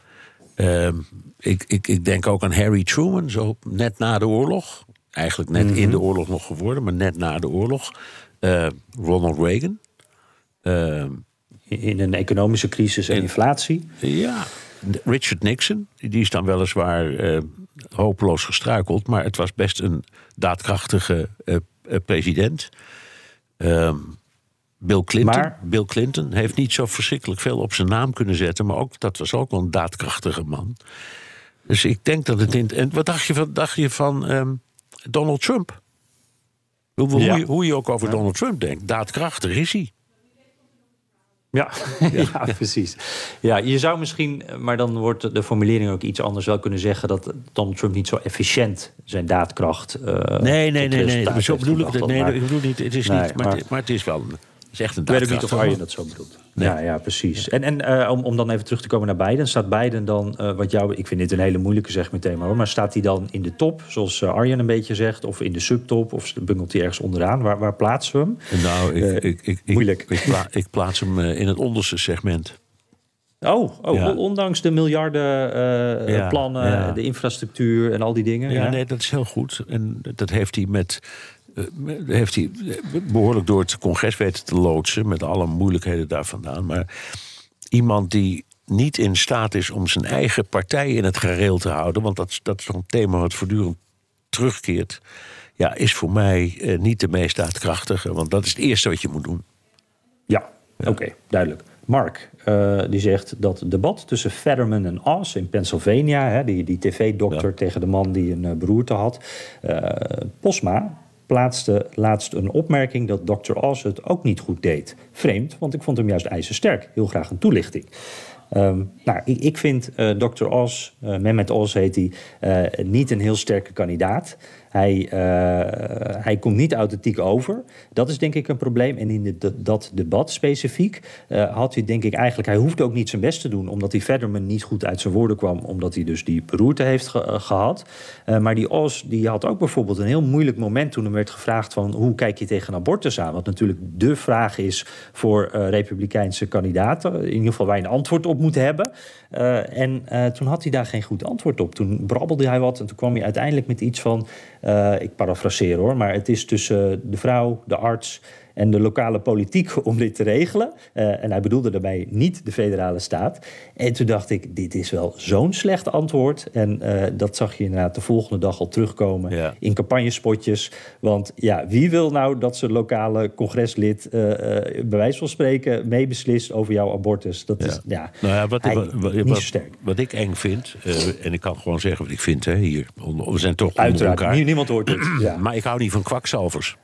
Ehm, ik, ik, ik denk ook aan Harry Truman, zo net na de oorlog. Eigenlijk net in de mhm. oorlog nog geworden, maar net na de oorlog. Uh, Ronald Reagan. Uh, in een economische crisis en inflatie. Ja, Richard Nixon, die is dan weliswaar hopeloos gestruikeld, maar het was best een daadkrachtige uh, president. Ehm, Bill Clinton. Bill Clinton heeft niet zo verschrikkelijk veel op zijn naam kunnen zetten, maar ook, dat was ook wel een daadkrachtige man. Dus ik denk dat het in. En wat dacht je van, dacht je van ehm, Donald Trump? Hoe, hoe, je, hoe, je, ook over Donald Trump denkt, daadkrachtig is hij. Ja, ja. precies. Ja, je zou misschien, maar dan wordt de formulering ook iets anders wel kunnen zeggen dat Donald Trump niet zo efficiënt zijn daadkracht. Uh, nee, nee, nee, nee. Zo bedoel ik het. Nee, ik bedoel niet. Het is niet, maar, maar, het is wel is echt een Ik weet ook niet of Arjen dat zo bedoelt. Ja, ja, precies. En, en uh, om, om dan even terug te komen naar Biden. Staat Biden dan, uh, wat jou, ik vind dit een hele moeilijke zeg meteen maar, maar staat hij dan in de top, zoals uh, Arjen een beetje zegt, of in de subtop, of bungelt hij ergens onderaan? Waar, waar plaatsen we hem? Nou, ik, ik, ik, moeilijk. Ik, pla ik, plaats hem in het onderste segment. Oh, oh ja. ondanks de miljarden ja, plannen, ja. de infrastructuur en al die dingen. Ja, nee, dat is heel goed. En dat heeft hij met eh, heeft hij behoorlijk door het congres weten te loodsen. Met alle moeilijkheden daar vandaan. Maar iemand die niet in staat is om zijn eigen partij in het gareel te houden. Want dat, dat is een thema wat voortdurend terugkeert. Ja, is voor mij eh, niet de meest daadkrachtige. Want dat is het eerste wat je moet doen. Ja, oké, duidelijk. Mark, uh, die zegt dat het debat tussen Fetterman en Oz in Pennsylvania, hè, die, die tv-dokter tegen de man die een uh, beroerte had, uh, Posma, plaatste laatst een opmerking dat Dr. Oz het ook niet goed deed. Vreemd, want ik vond hem juist ijzersterk. Heel graag een toelichting. Um, nou, ik, ik vind uh, Dr. Oz, uh, Mehmet Oz heet hij, uh, niet een heel sterke kandidaat. Hij, uh, hij komt niet authentiek over. Dat is denk ik een probleem. En in dat debat specifiek uh, had hij denk ik eigenlijk... hij hoefde ook niet zijn best te doen... omdat hij Fetterman niet goed uit zijn woorden kwam... omdat hij dus die beroerte heeft ge uh, gehad. maar die Os die had ook bijvoorbeeld een heel moeilijk moment... toen er werd gevraagd van hoe kijk je tegen abortus aan? Wat natuurlijk de vraag is voor republikeinse kandidaten. In ieder geval waar je een antwoord op moet hebben. en toen had hij daar geen goed antwoord op. Toen brabbelde hij wat en toen kwam hij uiteindelijk met iets van... Uh, ik parafraseer hoor, maar het is tussen de vrouw, de arts en de lokale politiek om dit te regelen. Uh, en hij bedoelde daarbij niet de federale staat. En toen dacht ik, dit is wel zo'n slecht antwoord. En uh, dat zag je inderdaad de volgende dag al terugkomen ja. in campagnespotjes. Want ja, wie wil nou dat zijn lokale congreslid, uh, bij wijze van spreken, meebeslist over jouw abortus? Dat ja. is ja, nou ja, wat, wat, wat, niet sterk. Wat ik eng vind, en ik kan gewoon zeggen wat ik vind hè, hier. We zijn toch Uiteraard, elkaar. niemand hoort het. Ja. Maar ik hou niet van kwakzalvers.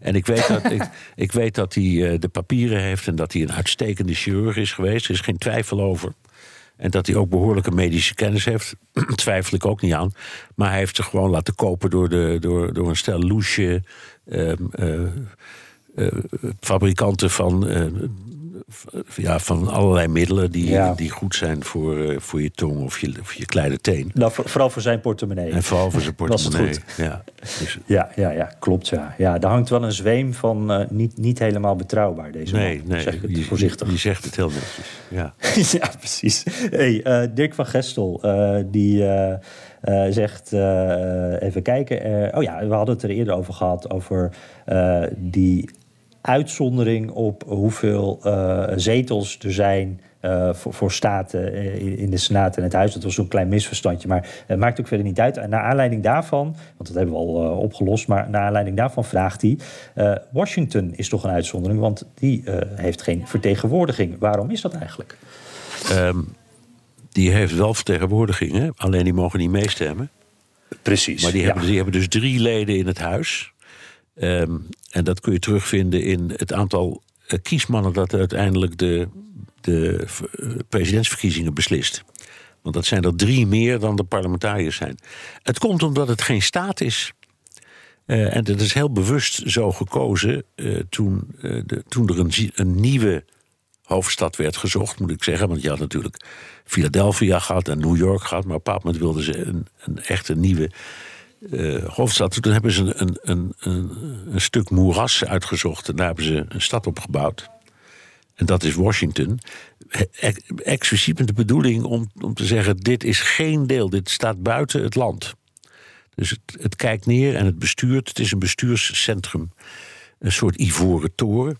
En ik weet dat, ik, ik weet dat hij uh, de papieren heeft en dat hij een uitstekende chirurg is geweest. Er is geen twijfel over. En dat hij ook behoorlijke medische kennis heeft, twijfel ik ook niet aan. Maar hij heeft zich gewoon laten kopen door, de, door, door een stel loesje ehm, eh, eh, fabrikanten van, eh, ja, van allerlei middelen die, Ja. die goed zijn voor, eh, voor je tong of je, of je kleine teen. Nou, voor- vooral voor zijn portemonnee. En vooral voor zijn portemonnee. goed? Ja, dus, Ja, ja, ja, klopt. Ja. Ja, daar hangt wel een zweem van eh, niet, niet helemaal betrouwbaar, deze nee, man. nee, zeg het je, voorzichtig. je zegt het heel netjes. Ja. ja, precies. Hey, eh, Dirk van Gestel, die zegt, even kijken. oh ja, we hadden het er eerder over gehad, over die uitzondering op hoeveel eh, zetels er zijn... eh, voor, voor staten eh, in, in de Senaat en het Huis. Dat was zo'n klein misverstandje. Maar het maakt ook verder niet uit. En naar aanleiding daarvan, want dat hebben we al eh, opgelost... maar naar aanleiding daarvan vraagt hij... eh, Washington is toch een uitzondering, want die eh, heeft geen vertegenwoordiging. Waarom is dat eigenlijk? Ehm, die heeft wel vertegenwoordiging, hè? alleen die mogen niet meestemmen. Precies. Maar die, ja. hebben, die hebben dus drie leden in het huis. Ehm, en dat kun je terugvinden in het aantal eh, kiesmannen dat uiteindelijk de, de eh, presidentsverkiezingen beslist. Want dat zijn er drie meer dan de parlementariërs zijn. Het komt omdat het geen staat is. Eh, en dat is heel bewust zo gekozen eh, toen, de, toen er een, nieuwe hoofdstad werd gezocht, moet ik zeggen. Want je had natuurlijk Philadelphia gehad en New York gehad. Maar op een wilden ze een, een echte nieuwe eh, hoofdstad. Toen hebben ze een, een, een, een, stuk moeras uitgezocht. En daar hebben ze een stad op gebouwd. En dat is Washington. Ex- Expliciet met de bedoeling om, om te zeggen: dit is geen deel, dit staat buiten het land. Dus het, het kijkt neer en het bestuurt. Het is een bestuurscentrum, een soort ivoren toren.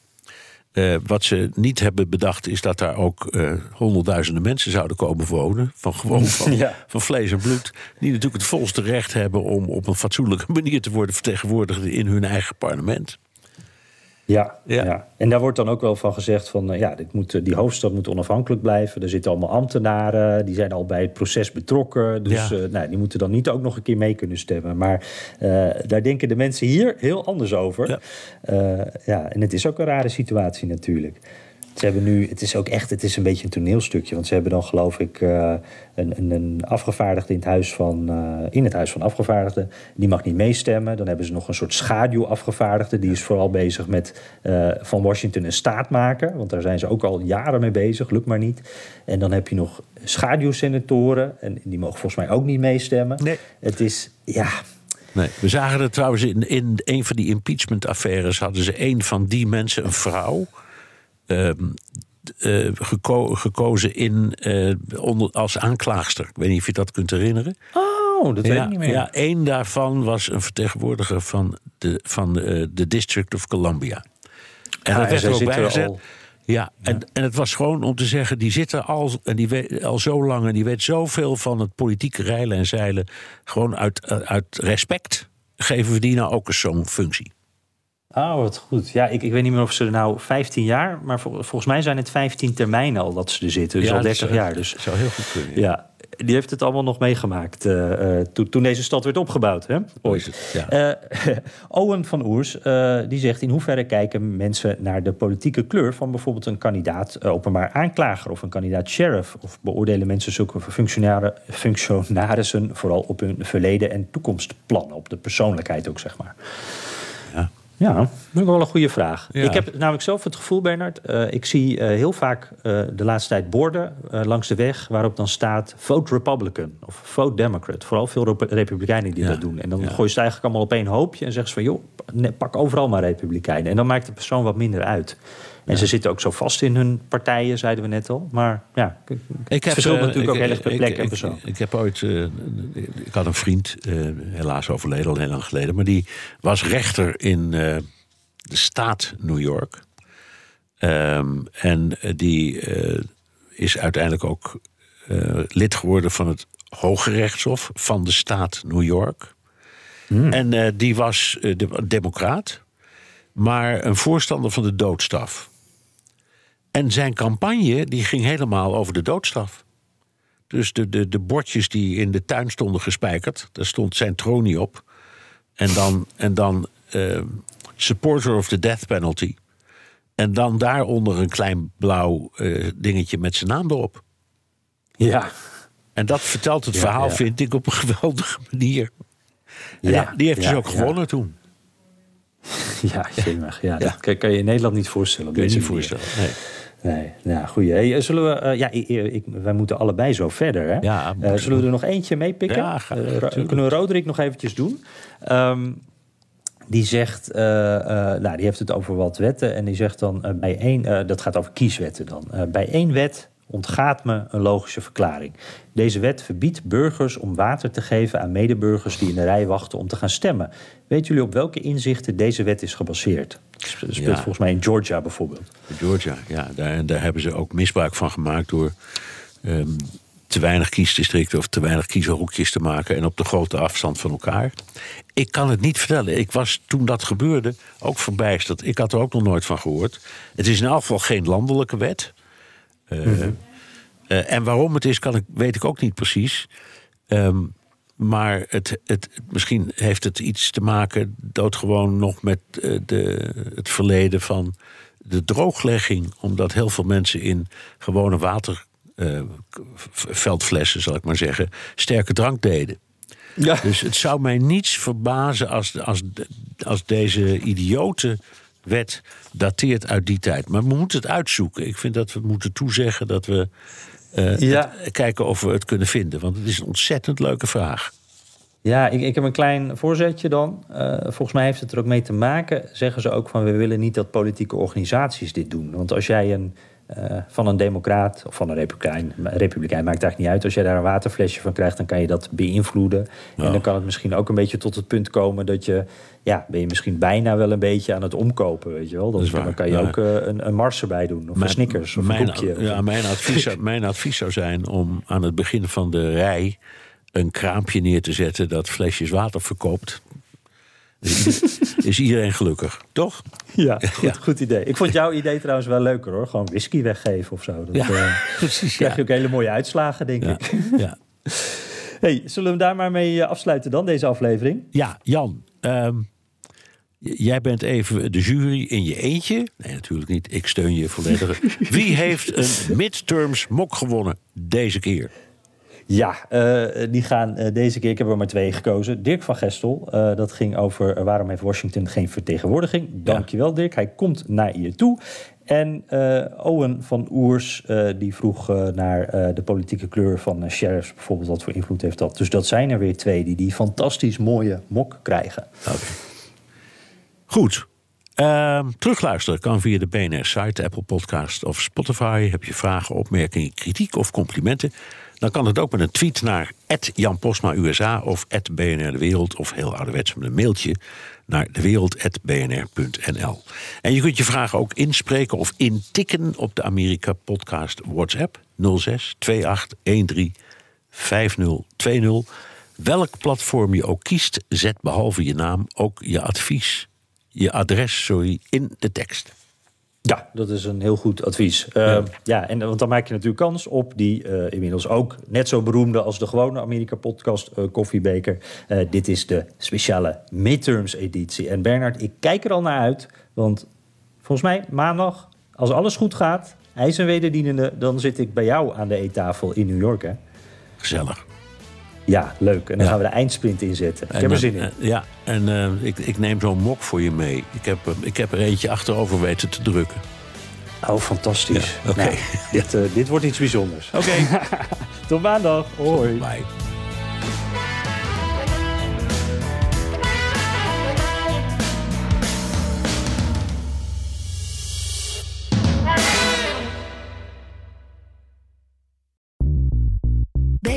Eh, wat ze niet hebben bedacht is dat daar ook eh, honderdduizenden mensen zouden komen wonen. Van gewoon van, Ja. van vlees en bloed. Die natuurlijk het volste recht hebben om op een fatsoenlijke manier te worden vertegenwoordigd in hun eigen parlement. Ja, Ja. ja. en daar wordt dan ook wel van gezegd van eh, ja, dit moet, eh, die hoofdstad moet onafhankelijk blijven. Er zitten allemaal ambtenaren, die zijn al bij het proces betrokken. Dus Ja. eh, nou, die moeten dan niet ook nog een keer mee kunnen stemmen. Maar daar denken de mensen hier heel anders over. Ja, en het is ook een rare situatie natuurlijk. Ze hebben nu, het is ook echt, het is een beetje een toneelstukje. Want ze hebben dan geloof ik eh, een, een, een afgevaardigde in het, huis van, eh, in het Huis van Afgevaardigden. Die mag niet meestemmen. Dan hebben ze nog een soort schaduwafgevaardigde. Die is vooral bezig met eh, van Washington een staat maken. Want daar zijn ze ook al jaren mee bezig, lukt maar niet. En dan heb je nog schaduwsenatoren. En die mogen volgens mij ook niet meestemmen. Nee. Het is, ja, Nee, we zagen het trouwens in, in een van die impeachment-affaires. hadden ze een van die mensen, een vrouw. Ehm, eh, geko- gekozen in, eh, onder, als aanklaagster. Ik weet niet of je dat kunt herinneren. oh, dat weet ja, ik niet meer. ja, één daarvan was een vertegenwoordiger van de, van eh, de District of Columbia. En Ah, dat en werd er ook zit bij gezet. al- Ja, en, en het was gewoon om te zeggen, die zit er al, en die weet, al zo lang en die weet zoveel van het politieke reilen en zeilen. Gewoon uit, uit respect geven we die nou ook eens zo'n functie. Oh, wat goed. Ja, ik, ik weet niet meer of ze er nou 15 jaar, maar vol- volgens mij zijn het 15 termijnen al dat ze er zitten. Dus Ja, al dat 30 zou- jaar. Dus zou heel goed kunnen. ja, die heeft het allemaal nog meegemaakt eh, eh, toen, toen deze stad werd opgebouwd. Hè? Zo is het, ja. Eh, Owen van Oers eh, die zegt in hoeverre kijken mensen naar de politieke kleur van bijvoorbeeld een kandidaat eh, openbaar aanklager of een kandidaat sheriff of beoordelen mensen zulke functionarissen vooral op hun verleden en toekomstplannen, op de persoonlijkheid ook zeg maar. Ja. Dat is wel een goede vraag. Ja. Ik heb namelijk zelf het gevoel, Bernard. eh, ik zie eh, heel vaak eh, de laatste tijd borden langs de weg waarop dan staat vote Republican of vote Democrat. Vooral veel Rep- Republikeinen die Ja. dat doen. En dan Ja. gooien ze eigenlijk allemaal op één hoopje en zeggen ze van joh, pak overal maar Republikeinen. En dan maakt de persoon wat minder uit. En ze zitten ook zo vast in hun partijen, zeiden we net al. Maar ja, k- k- het verschilt eh, natuurlijk ook ik- heel erg per ik- plek ik- en ik- persoon. Ik, heb ooit, eh, ik had een vriend, eh, helaas overleden, al heel lang geleden, maar die was rechter in de staat New York. Ehm, en die is uiteindelijk ook lid geworden van het Hoge Rechtshof van de staat New York. En eh, die was eh, de, democraat, maar een voorstander van de doodstraf. En zijn campagne die ging helemaal over de doodstraf. Dus de, de, de bordjes die in de tuin stonden gespijkerd, daar stond zijn tronie op. En dan, en dan eh, supporter of the death penalty. En dan daaronder een klein blauw dingetje met zijn naam erop. Ja. En dat vertelt het Ja, verhaal, ja. vind ik, op een geweldige manier. Ja, die- heeft ja, dus ook ja. gewonnen toen. Ja, jemig. Ja, dat kan, kan je in Nederland niet voorstellen. Kun je niet voorstellen. Nee. Nee, nou goeie. Hey, zullen we, eh, ja, ik, ik- wij moeten allebei zo verder. Hè? Ja, Eh, zullen we er nog eentje? Ja, Eh, Ro- tuurlijk. kunnen we Roderick nog eventjes doen? Ehm, die zegt, eh, eh, nou, die heeft het over wat wetten. En die zegt dan eh, bij één, eh, dat gaat over kieswetten dan. Eh, bij één wet ontgaat me een logische verklaring. Deze wet verbiedt burgers om water te geven aan medeburgers die in de rij wachten om te gaan stemmen. Weten jullie op welke inzichten deze wet is gebaseerd? Het speelt Ja. volgens mij in Georgia bijvoorbeeld. Georgia, ja, daar, daar hebben ze ook misbruik van gemaakt door ehm, te weinig kiesdistricten of te weinig kieshoekjes te maken en op de grote afstand van elkaar. Ik kan het niet vertellen. Ik was toen dat gebeurde ook verbijsterd. Ik had er ook nog nooit van gehoord. Het is in elk geval geen landelijke wet. Eh, eh, en waarom het is, kan ik, weet ik ook niet precies. Ehm, maar het, het, misschien heeft het iets te maken doodgewoon nog met eh, de, het verleden van de drooglegging. Omdat heel veel mensen in gewone waterveldflessen, zal ik maar zeggen, sterke drank deden. Ja. Dus het zou mij niets verbazen als, als, als deze idiote wet dateert uit die tijd. Maar we moeten het uitzoeken. Ik vind dat we moeten toezeggen dat we eh, Ja. het- kijken of we het kunnen vinden. Want het is een ontzettend leuke vraag. Ja, ik, ik heb een klein voorzetje dan. Eh, volgens mij heeft het er ook mee te maken. Zeggen ze ook van we willen niet dat politieke organisaties dit doen. Want als jij een, eh, van een democraat of van een republikein, republikein maakt eigenlijk niet uit. Als jij daar een waterflesje van krijgt, dan kan je dat beïnvloeden. En dan kan het misschien ook een beetje tot het punt komen dat je, ja, ben je misschien bijna wel een beetje aan het omkopen, weet je wel. Dan, kan je ja. ook eh, een, een mars erbij doen, of een Snickers, of mijn, een koekje. Ja, mijn advies, mijn advies zou zijn om aan het begin van de rij een kraampje neer te zetten dat flesjes water verkoopt. Is, is iedereen gelukkig, toch? Ja, goed, goed idee. Ik vond jouw idee trouwens wel leuker hoor. Gewoon whisky weggeven of zo. Dat, Ja, eh, precies. krijg je ook hele mooie uitslagen, denk ik. ja. Hey, zullen we daar maar mee eh, afsluiten dan, deze aflevering? ja Jan. ehm, jij bent even de jury in je eentje. Nee, natuurlijk niet. Ik steun je volledig. Wie heeft een midterms mok gewonnen deze keer? Ja, eh, die gaan eh, deze keer, ik heb er maar twee gekozen. Dirk van Gestel, eh, dat ging over waarom heeft Washington geen vertegenwoordiging. Dankjewel Dirk, hij komt naar je toe. En Owen van Oers, die vroeg naar de politieke kleur van sheriffs bijvoorbeeld. Wat voor invloed heeft dat? Dus dat zijn er weer twee die die fantastisch mooie mok krijgen. Goed. Ehm, terugluisteren kan via de BNR-site, Apple Podcast of Spotify. Heb je vragen, opmerkingen, kritiek of complimenten? Dan kan het ook met een tweet naar Jan USA of BNR De Wereld. Of heel ouderwets met een mailtje naar dewereld.bnr.nl. En je kunt je vragen ook inspreken of intikken op de Amerika Podcast WhatsApp 06 28 13 5020. Welk platform je ook kiest, zet behalve je naam ook je advies, je adres, sorry, in de tekst. Ja, dat is een heel goed advies. Eh, ja. en, want dan maak je natuurlijk kans op die eh, inmiddels ook net zo beroemde als de gewone Amerika-podcast eh, Koffiebeker. Dit is de speciale midterms-editie. En Bernard, ik kijk er al naar uit, want volgens mij maandag, als alles goed gaat, hij is een wederdienende, dan zit ik bij jou aan de eettafel in New York. Hè? Gezellig. Ja, leuk. En dan Ja. gaan we de eindsprint inzetten. Ik En heb er zin in. eh, Ja, en eh, ik, ik neem zo'n mok voor je mee. Ik heb, er- ik heb er eentje achterover weten te drukken. Oh, fantastisch. Ja, oké. Nou, dit, eh, dit wordt iets bijzonders. Oké, Tot maandag. Hoi. bye.